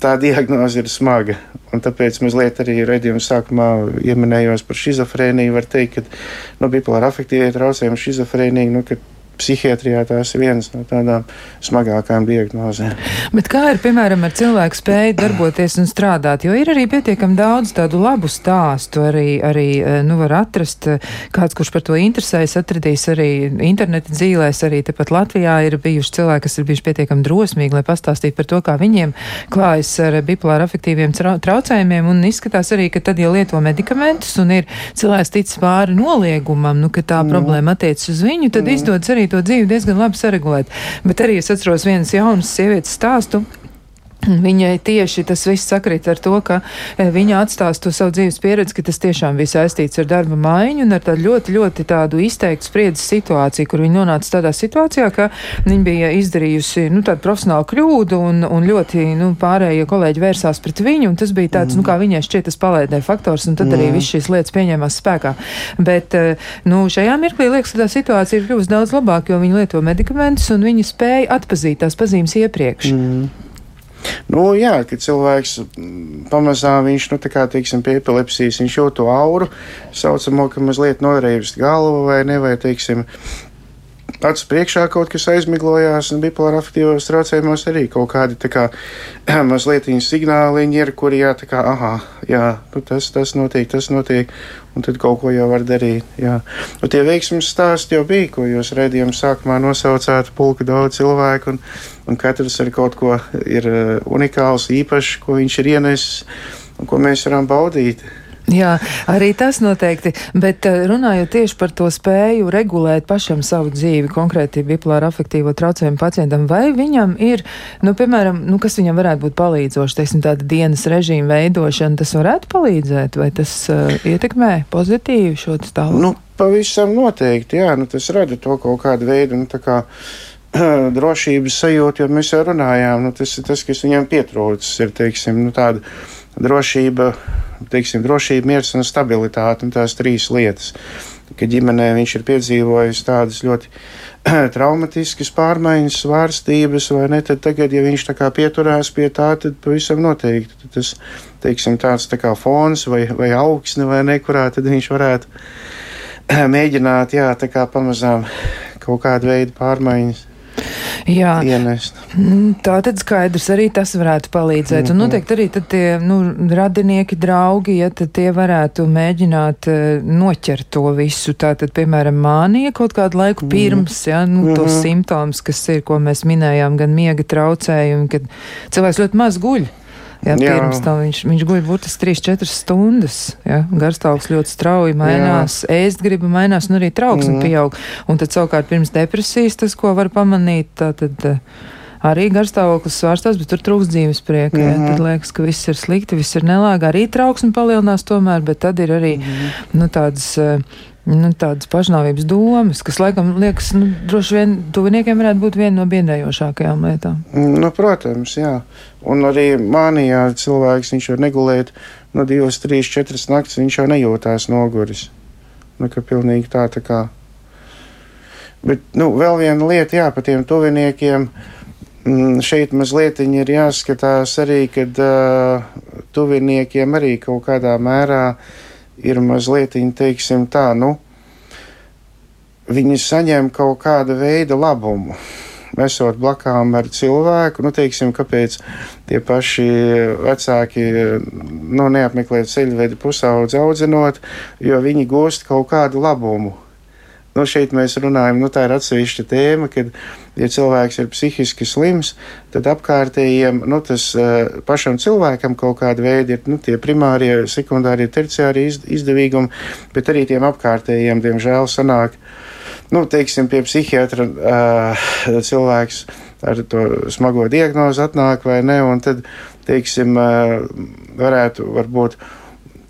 tā diagnoze ir smaga. Un tāpēc mazliet arī redzējuma sākumā ieminējos par schizofrēniju. Var teikt, ka nu, bipolāra afektīvie traucējumi, schizofrēnija, nu, psihiatrijā tās ir vienas no tādām smagākām diagnozēm. Bet kā ir, piemēram, ar cilvēku spēju darboties un strādāt? Jo ir arī pietiekami daudz tādu labu stāstu, arī, arī eh, nu, var atrast kāds, kurš par to interesējas, atradīs arī interneta dzīvēs, arī tepat Latvijā ir bijuši cilvēki, kas ir bijuši pietiekami drosmīgi, lai pastāstītu par to, kā viņiem klājas ar bipolāra afektīviem traucējumiem, un izskatās arī, ka tad, ja lieto medikamentus un ir cilvēks ticis pāri noliegumam, nu, ka tā mm. problēma attiecas uz viņu, tad mm. izdodas arī arī to dzīvi diezgan labi saregulēt. Bet arī es atceros vienas jaunas sievietes stāstu. Viņai tieši tas viss sakrīt ar to, ka eh, viņa atstās to savu dzīves pieredzi, ka tas tiešām bija saistīts ar darba maiņu un ar tādu ļoti, ļoti tādu izteiktu spriedzes situāciju, kur viņa nonāca tādā situācijā, ka viņa bija izdarījusi, nu, tādu profesionālu kļūdu un, un ļoti, nu, pārējie kolēģi vērsās pret viņu, un tas bija tāds, mm. nu, kā viņai šķiet tas palēdē faktors, un tad mm. arī viss šīs lietas pieņēmās spēkā. Bet, eh, nu, šajā mirklī liekas, ka tā situācija ir kļuvusi daudz labāka, jo viņa lieto medikamentus un viņa spēja atpazīt tās pazīmes iepriekš. Mm. Nu, jā, kad cilvēks mm, pamazām viņš, nu, tā kā, teiksim, pie epilepsijas, viņš jūt to auru, saucamo, ka mazliet noreibst galvu vai ne, vai, teiksim, acu priekšā kaut kas aizmiglojās, un bipolāra afektīvos traucējumos arī kaut kādi tā kā *clears throat* mazliet signāliņi ir, kuri jā, tā kā, aha, jā, nu tas, tas notiek, tas notiek, un tad kaut ko jau var darīt, jā. Un tie veiksmes stāsti jau bija, ko jūs redzījām sākumā nosaucāt pulka daudz cilvēku, un, un katrs ar kaut ko ir uh, unikāls, īpašs, ko viņš ir ienesis, un ko mēs varam baudīt. Jā, arī tas noteikti, bet eh, runājot tieši par to spēju regulēt pašam savu dzīvi, konkrēti bipolāra afektīvo traucējumu pacientam, vai viņam ir, nu, piemēram, nu, kas viņam varētu būt palīdzoši, teiksim, tāda dienas režīma veidošana, tas varētu palīdzēt, vai tas uh, ietekmē pozitīvi šo stāvokli? Nu, pavisam noteikti, jā, nu, tas rada to kaut kādu veidu, nu, tā kā *clears throat* drošības sajūtu, jo mēs jau runājām, nu, tas ir tas, kas viņam pietrūcis, ir, teiksim, nu, tāda drošība teiksim, drošība, miers un stabilitāte, un tās trīs lietas. Kad ģimenē viņš ir piedzīvojis tādas ļoti *clears throat* traumatiskas pārmaiņas, svārstības, vai ne, tad tagad, ja viņš tā kā pieturās pie tā, tad pavisam noteikti tad tas, teiksim, tāds tā kā fons vai, vai augsne vai nekurā, tad viņš varētu *clears throat* mēģināt, jā, tā kā pamazām kaut kādu veidu pārmaiņas Jā, ienest. Mm, tā tad skaidrs arī tas varētu palīdzēt. Mm -hmm. Un mhm. noteikti arī tie nu, radinieki, draugi, ja tie varētu mēģināt uh, noķert to visu. Tātad, piemēram, mānija kaut kādu laiku mhm. pirms, ja, nu, mm -hmm. tos simptomus, kas ir, ko mēs minējām, gan miega traucējumi, kad cilvēks ļoti maz guļ. Jā, pirms tam viņš, viņš guļ burtiski 3-4 stundas. Jā, garstāvoklis ļoti strauji mainās, jā. ēst griba mainās un arī trauksme pieaug. Un tad savukārt pirms depresijas tas, ko var pamanīt, tad. Uh, arī garstāvoklis svārstās, bet tur trūks dzīves prieka. Mm -hmm. Tad liekas, ka viss ir slikti, viss ir nelāgi. Arī trauksme palielinās tomēr, bet tad ir arī mm -hmm. nu, tādas. Nu, tādas pašnāvības domas, kas laikam liekas, nu, droši vien tuviniekiem varētu būt viena no biedējošākajām lietām. Nu, protams, jā. Un arī mānijā cilvēks viņš var negulēt no divas, trīs, četras naktas, viņš jau nejūtās noguris. Nu, ka pilnīgi tā, tā kā. Bet, nu, vēl viena lieta, jā, par tiem tuviniekiem. Uh, Mm, šeit mazliet ir jāskatās arī, kad uh, tuviniekiem arī kaut kādā mērā ir mazliet, teiksim, tā, nu, viņi saņem kaut kāda veida labumu. Esot blakām ar cilvēku, nu, teiksim, kāpēc tie paši vecāki nu, neapmeklē ceļvedi pusaudzi audzinot, jo viņi gūst kaut kādu labumu Nu, šeit mēs runājam, nu, tā ir atsevišķa tēma, kad, ja cilvēks ir psihiski slims, tad apkārtējiem, nu, tas uh, pašam cilvēkam kaut kāda veida ir nu, tie primārie, sekundārie, terciārie iz, izdevīgumi, bet arī tiem apkārtējiem, diemžēl, sanāk, nu, teiksim, pie psihiatra uh, cilvēks ar to smago diagnozi atnāk vai ne, un tad, teiksim, uh, varētu varbūt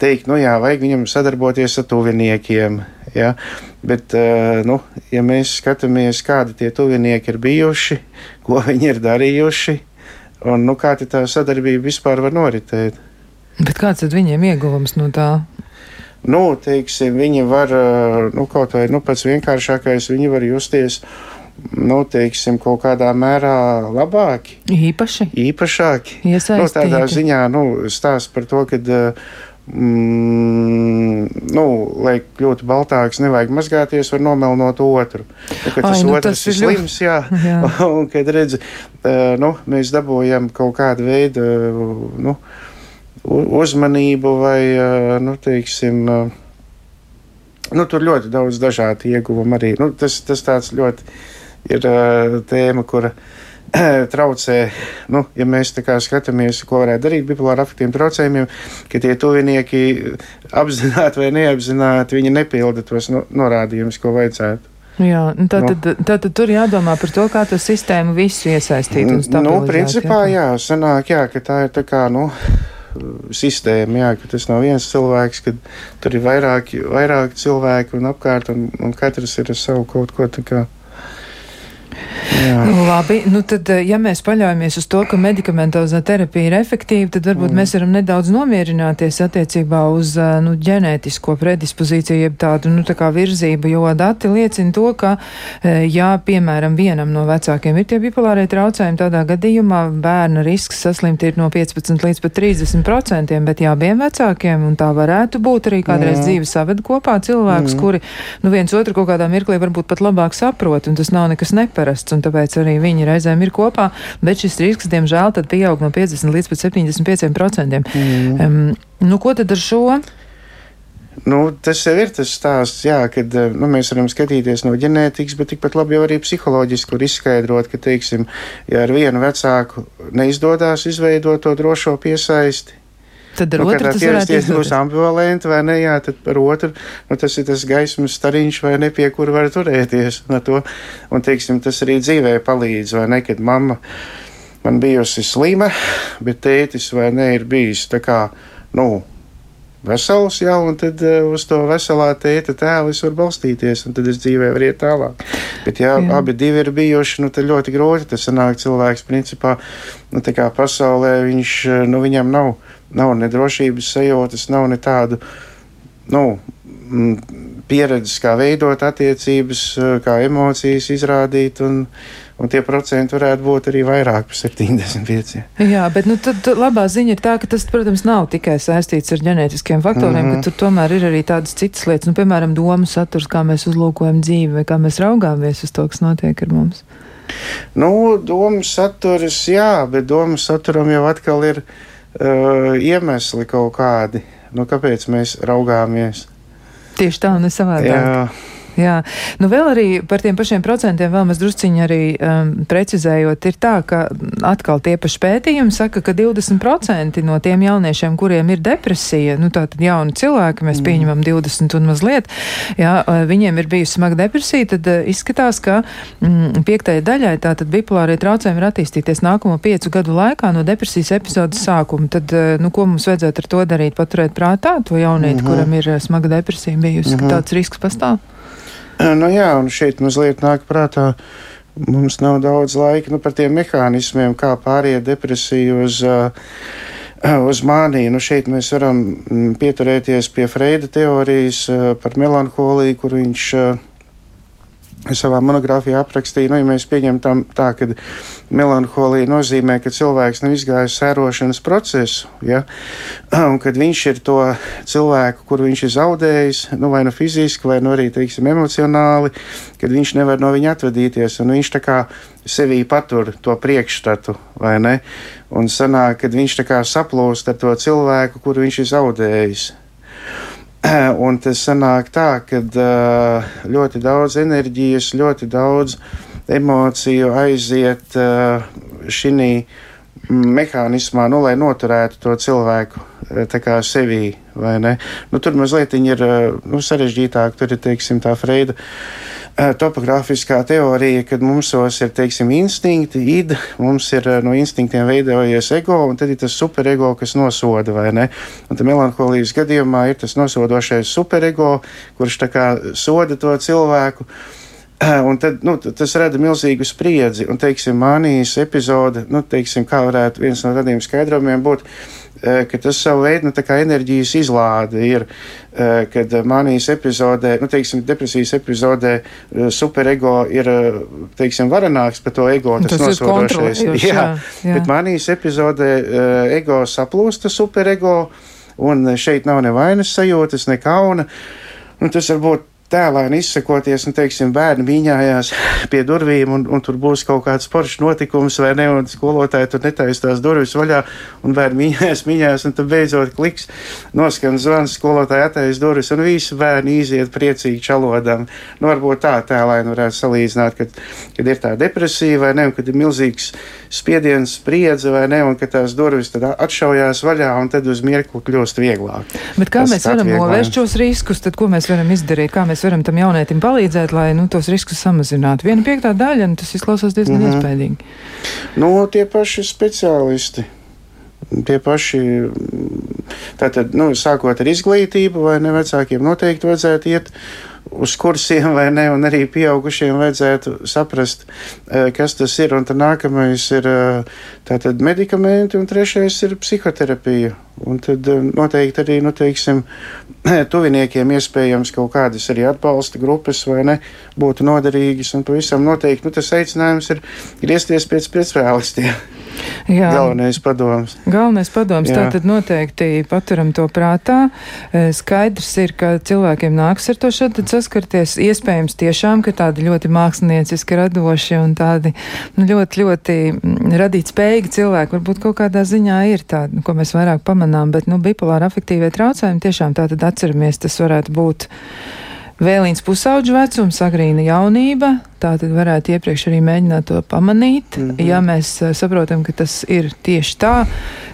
teikt, nu jā, vajag viņam sadarboties ar tuviniekiem. Ja? Bet, eh, nu, ja mēs skatāmies, kādi tie tuvinieki ir bijuši, ko viņi ir darījuši, un nu, kā tā sadarbība vispār var noritēt. Bet kāds tad viņiem ieguvums no tā? Nu, teiksim, viņi var, eh, nu, kaut vai nu, pats vienkāršākais, viņi var justies nu, teiksim, kaut kādā mērā labāki. Īpaši. Īpašāki. Nu, tādā ziņā nu, stāsta par to, ka uh, Mm, nu, lai kļūtu baltāks, nevajag mazgāties, var nomelnot otru. Nu, kad tas Ai, nu, otrs tas ir slims, jā, *laughs* jā. *laughs* un kad redzi, uh, nu, mēs dabūjam kaut kādu veidu nu, uzmanību vai, nu, teiksim, nu, tur ļoti daudz dažādu ieguvumu arī. Nu, tas, tas tāds ļoti ir tēma, kura. *clears throat* Traucē, nu, ja mēs skatāmies, ko varētu darīt bipolāra afektīviem traucējumiem, ka tie tuvinieki apzināti vai neapzināti viņi nepilda tos no, norādījumus, ko vajadzētu. Jā, nu, tātad, nu, tātad tur jādomā par to, kā to sistēmu visu iesaistīt un stabilizēt. Nu, principā, jā, jā sanāk, jā, ka tā ir tā kā, nu, sistēma, jā, ka tas nav viens cilvēks, ka tur ir vairāki, vairāki cilvēki un apkārt, un, un katrs ir ar savu kaut ko tā kā Jā. Labi, nu tad, eh, ja mēs paļaujamies uz to, ka medikamentozā terapija ir efektīva, tad varbūt mm. mēs varam nedaudz nomierināties attiecībā uz eh, nu, ģenētisko predispozīciju, jeb tādu nu, tā kā virzību, jo dati liecina to, ka, eh, ja, piemēram, vienam no vecākiem ir tie bipolārie traucējumi, tādā gadījumā bērna risks saslimt ir no 15 līdz pat 30 procentiem, bet jā, abiem vecākiem, un tā varētu būt arī kādreiz mm. dzīve saved kopā cilvēkus, mm. kuri, nu, viens otru kaut kādā mirklī varbūt pat labāk saprot, un tas nav nekas neparasts un tāpēc arī viņi reizēm ir kopā, bet šis risks, diemžēl, tad pieaug no 50 līdz pat 75 procentiem. Mm. Um, nu, ko tad ar šo? Nu, tas jau ir tas stāsts, jā, kad nu, mēs varam skatīties no ģenētikas, bet tikpat labi jau arī psiholoģiski var izskaidrot, ka, teiksim, ja ar vienu vecāku neizdodas izveidot to drošo piesaisti, Tad ar nu, otru tas varētu būt. būs ambivalenti vai ne, jā, tad par otru, nu, tas ir tas gaismas stariņš vai ne, pie kura var turēties. To, un, teiksim, tas arī dzīvē palīdz, vai ne, kad mamma man bijusi slima, bet tētis vai ne ir bijis tā kā, nu, vesels, jā, un tad uh, uz to veselā tēta tēlu es varu balstīties, un tad es dzīvē varu iet tālāk. Bet, ja jā. abi divi ir bijuši, nu, tad ļoti grūti tas sanāk cilvēks, principā, nu, tā kā pasaulē viņš, nu, viņam nav nav ne drošības sajūtas, nav ne tādu nu, pieredzes, kā veidot attiecības, kā emocijas izrādīt. Un, Un tie procenti varētu būt arī vairāk par 75. Jā, bet nu, tad labā ziņa ir tā, ka tas, protams, nav tikai saistīts ar ģenētiskiem faktoriem, mm -hmm. ka tur tomēr ir arī tādas citas lietas, nu, piemēram, domu saturs, kā mēs uzlūkojam dzīvi vai kā mēs raugāmies uz to, kas notiek ar mums. Nu, domu saturs, jā, bet domu saturam jau atkal ir uh, iemesli kaut kādi, nu, kāpēc mēs raugāmies. Tieši tā, un ne savādāk. Jā. Jā, nu vēl arī par tiem pašiem procentiem vēl mēs drusciņi arī um, precizējot, ir tā, ka atkal tie paši pētījumi saka, ka 20% no tiem jauniešiem, kuriem ir depresija, nu tātad jauni cilvēki, mēs mm. pieņemam 20 un mazliet, jā, uh, viņiem ir bijusi smaga depresija, tad uh, izskatās, ka mm, piektajai daļai tātad bipolārie traucējumi ir attīstīties nākamo piecu gadu laikā no depresijas epizodes sākuma. Tad, uh, nu, ko mums vajadzētu ar to darīt? Paturēt prātā to jaunieti, mm -hmm. kuram ir uh, smaga depresija bijusi, mm -hmm. ka tāds risks pastāv? *clears throat* Nu, jā, un šeit mazliet nāk prātā. Mums nav daudz laika nu, par tiem mehānismiem, kā pāriet depresiju uz, *clears throat* uz māniju. Nu, šeit mēs varam mm, pieturēties pie Freida teorijas par melanholiju, kur viņš savā monogrāfijā aprakstīja, nu, ja mēs pieņemam tā, ka melanholija nozīmē, ka cilvēks nav izgājis sērošanas procesu, ja, *clears throat* un kad viņš ir to cilvēku, kur viņš ir zaudējis, nu, vai nu fiziski, vai nu arī, teiksim, emocionāli, kad viņš nevar no viņa atvadīties, un viņš tā kā sevī patur to priekšstatu, vai ne, un sanāk, kad viņš tā kā saplūst ar to cilvēku, kuru viņš ir zaudējis. *clears throat* Un tas sanāk tā, ka ļoti daudz enerģijas, ļoti daudz emociju aiziet šī mehānismā, nu, lai noturētu to cilvēku kā sevī. Nu, tur mazliet ir nu, sarežģītāk, tur ir teiksim, tā Freida topogrāfiskā teorija, kad mums ir teiksim, instinkti, id, mums ir eh, no instinktiem veidojies ego, un tad ir tas superego, kas nosoda, vai ne? Un tad melanholijas gadījumā ir tas nosodošais superego, kurš tā kā soda to cilvēku. Eh, *clears throat* un tad, nu, tas rada milzīgu spriedzi, un, teiksim, mānijas epizode, nu, teiksim, kā varētu viens no tādiem skaidrojumiem būt, Eh, ka tas savu veidu nu, enerģijas izlāde ir, eh, kad manijas epizodē, nu, teiksim, depresijas epizodē eh, superego ir, teiksim, varenāks par to ego, tas, tas nosodošais. Jā, jā, jā. bet manijas epizodē ego saplūsta superego, un šeit nav nevainas sajūtas, ne kauna. Un tas varbūt tēlēni izsakoties, un, teiksim, bērni mīņājās pie durvīm, un, un tur būs kaut kāds foršs notikums, vai ne, un skolotāji tur netaisīs durvis vaļā, un bērni mīņājās, mīņājās, un tad beidzot kliks, noskan zvans, skolotāji attaisīs durvis, un visi bērni iziet priecīgi čalodam. Nu, varbūt tā tēlēni varētu salīdzināt, kad, kad ir tā depresija, vai ne, un kad ir milzīgs spiediens, spriedze, vai ne, un ka tās durvis tad atšaujās vaļā, un tad uz mirkli kļūst vieglāk. Bet kā Tas mēs varam novērst šos riskus, tad ko mēs varam izdarīt? Kā mēs varam tam jaunietim palīdzēt, lai nu, tos riskus samazinātu. Viena piektā daļa, nu, tas izklausās diezgan mm -hmm. iespaidīgi. Nu, tie paši speciālisti. Tie paši, tātad, nu, sākot ar izglītību, vai ne vecākiem noteikti vajadzētu iet uz kursiem vai ne, un arī pieaugušiem vajadzētu saprast, kas tas ir. Un tad nākamais ir tātad medikamenti, un trešais ir psihoterapija. Un tad noteikti arī, nu, teiksim, *clears throat* tuviniekiem iespējams kaut kādas arī atbalsta grupas vai ne, būtu noderīgas, un pavisam noteikti, nu, tas aicinājums ir griezties pēc speciālistiem. Jā. Galvenais padoms. Galvenais padoms. Jā. Tātad noteikti paturam to prātā. E, skaidrs ir, ka cilvēkiem nāks ar to šādi saskarties. Iespējams tiešām, ka tādi ļoti mākslinieciski radoši un tādi nu, ļoti, ļoti mm, radīt spējīgi cilvēki varbūt kaut kādā ziņā ir tādi, ko mēs vairāk pamanām, bet, nu, bipolāra afektīvie traucējumi tiešām tātad atceramies, tas varētu būt Vēlīns pusauģu vecums, agrīna jaunība, tā tad varētu iepriekš arī mēģināt to pamanīt. Mm -hmm. Ja mēs uh, saprotam, ka tas ir tieši tā,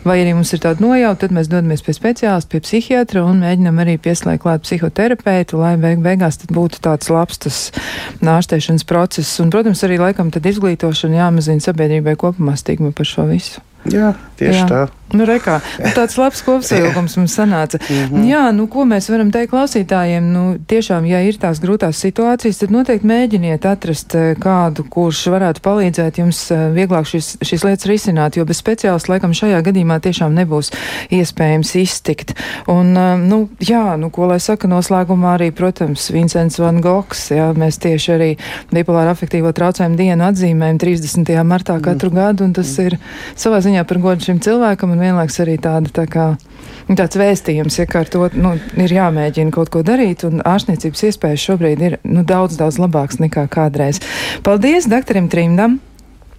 vai arī mums ir tāda nojauta, tad mēs dodamies pie speciālista, pie psihiatra un mēģinam arī pieslēgt klāt psihoterapeitu, lai beig beigās būtu tāds labs tas nārstēšanas process. Un, protams, arī laikam tad izglītošana jāmazina sabiedrībai kopumā stigma par šo visu. Jā, tieši Jā. tā. Nu, rekā, nu, tāds labs kopsavilkums mums sanāca. *laughs* Mm -hmm. Jā, nu, ko mēs varam teikt klausītājiem? Nu, tiešām, ja ir tās grūtās situācijas, tad noteikti mēģiniet atrast eh, kādu, kurš varētu palīdzēt jums eh, vieglāk šis, šīs lietas risināt, jo bez speciālista laikam šajā gadījumā tiešām nebūs iespējams iztikt. Un, eh, nu, jā, nu, ko lai saka noslēgumā arī, protams, Vincents Van Gogs, jā, mēs tieši arī bipolāra afektīvo traucējumu dienu atzīmējam 30. martā katru mm. gadu, un tas mm. ir savā ziņā par godu šim cilvēkam un vienlaiks arī tāda tā kā. Tāds vēstījums, ja ar to nu, ir jāmēģina kaut ko darīt, un ārstniecības iespējas šobrīd ir nu, daudz, daudz labākas nekā kādreiz. Paldies doktoram Trimdam!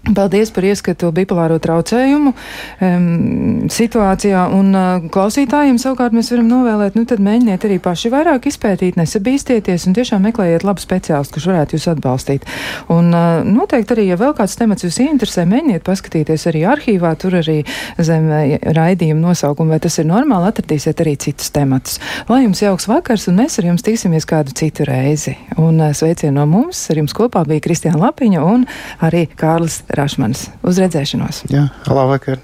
Paldies par ieskatu bipolāro traucējumu um, situācijā, un uh, klausītājiem savukārt mēs varam novēlēt, nu tad mēģiniet arī paši vairāk izpētīt, nesabīstieties un tiešām meklējiet labu speciālistu, kurš varētu jūs atbalstīt. Un uh, noteikti arī, ja vēl kāds temats jūs interesē, mēģiniet paskatīties arī arhīvā, tur arī zem uh, raidījuma nosaukuma, vai tas ir normāli, atradīsiet arī citus tematus. Lai jums jauks vakars, un mēs ar jums tiksimies kādu citu reizi. Un uh, sveicienu no mums, ar jums kopā bija Kristiāna Lapiņa un arī Kārlis Rašmans. Uz redzēšanos! Jā, labvakar!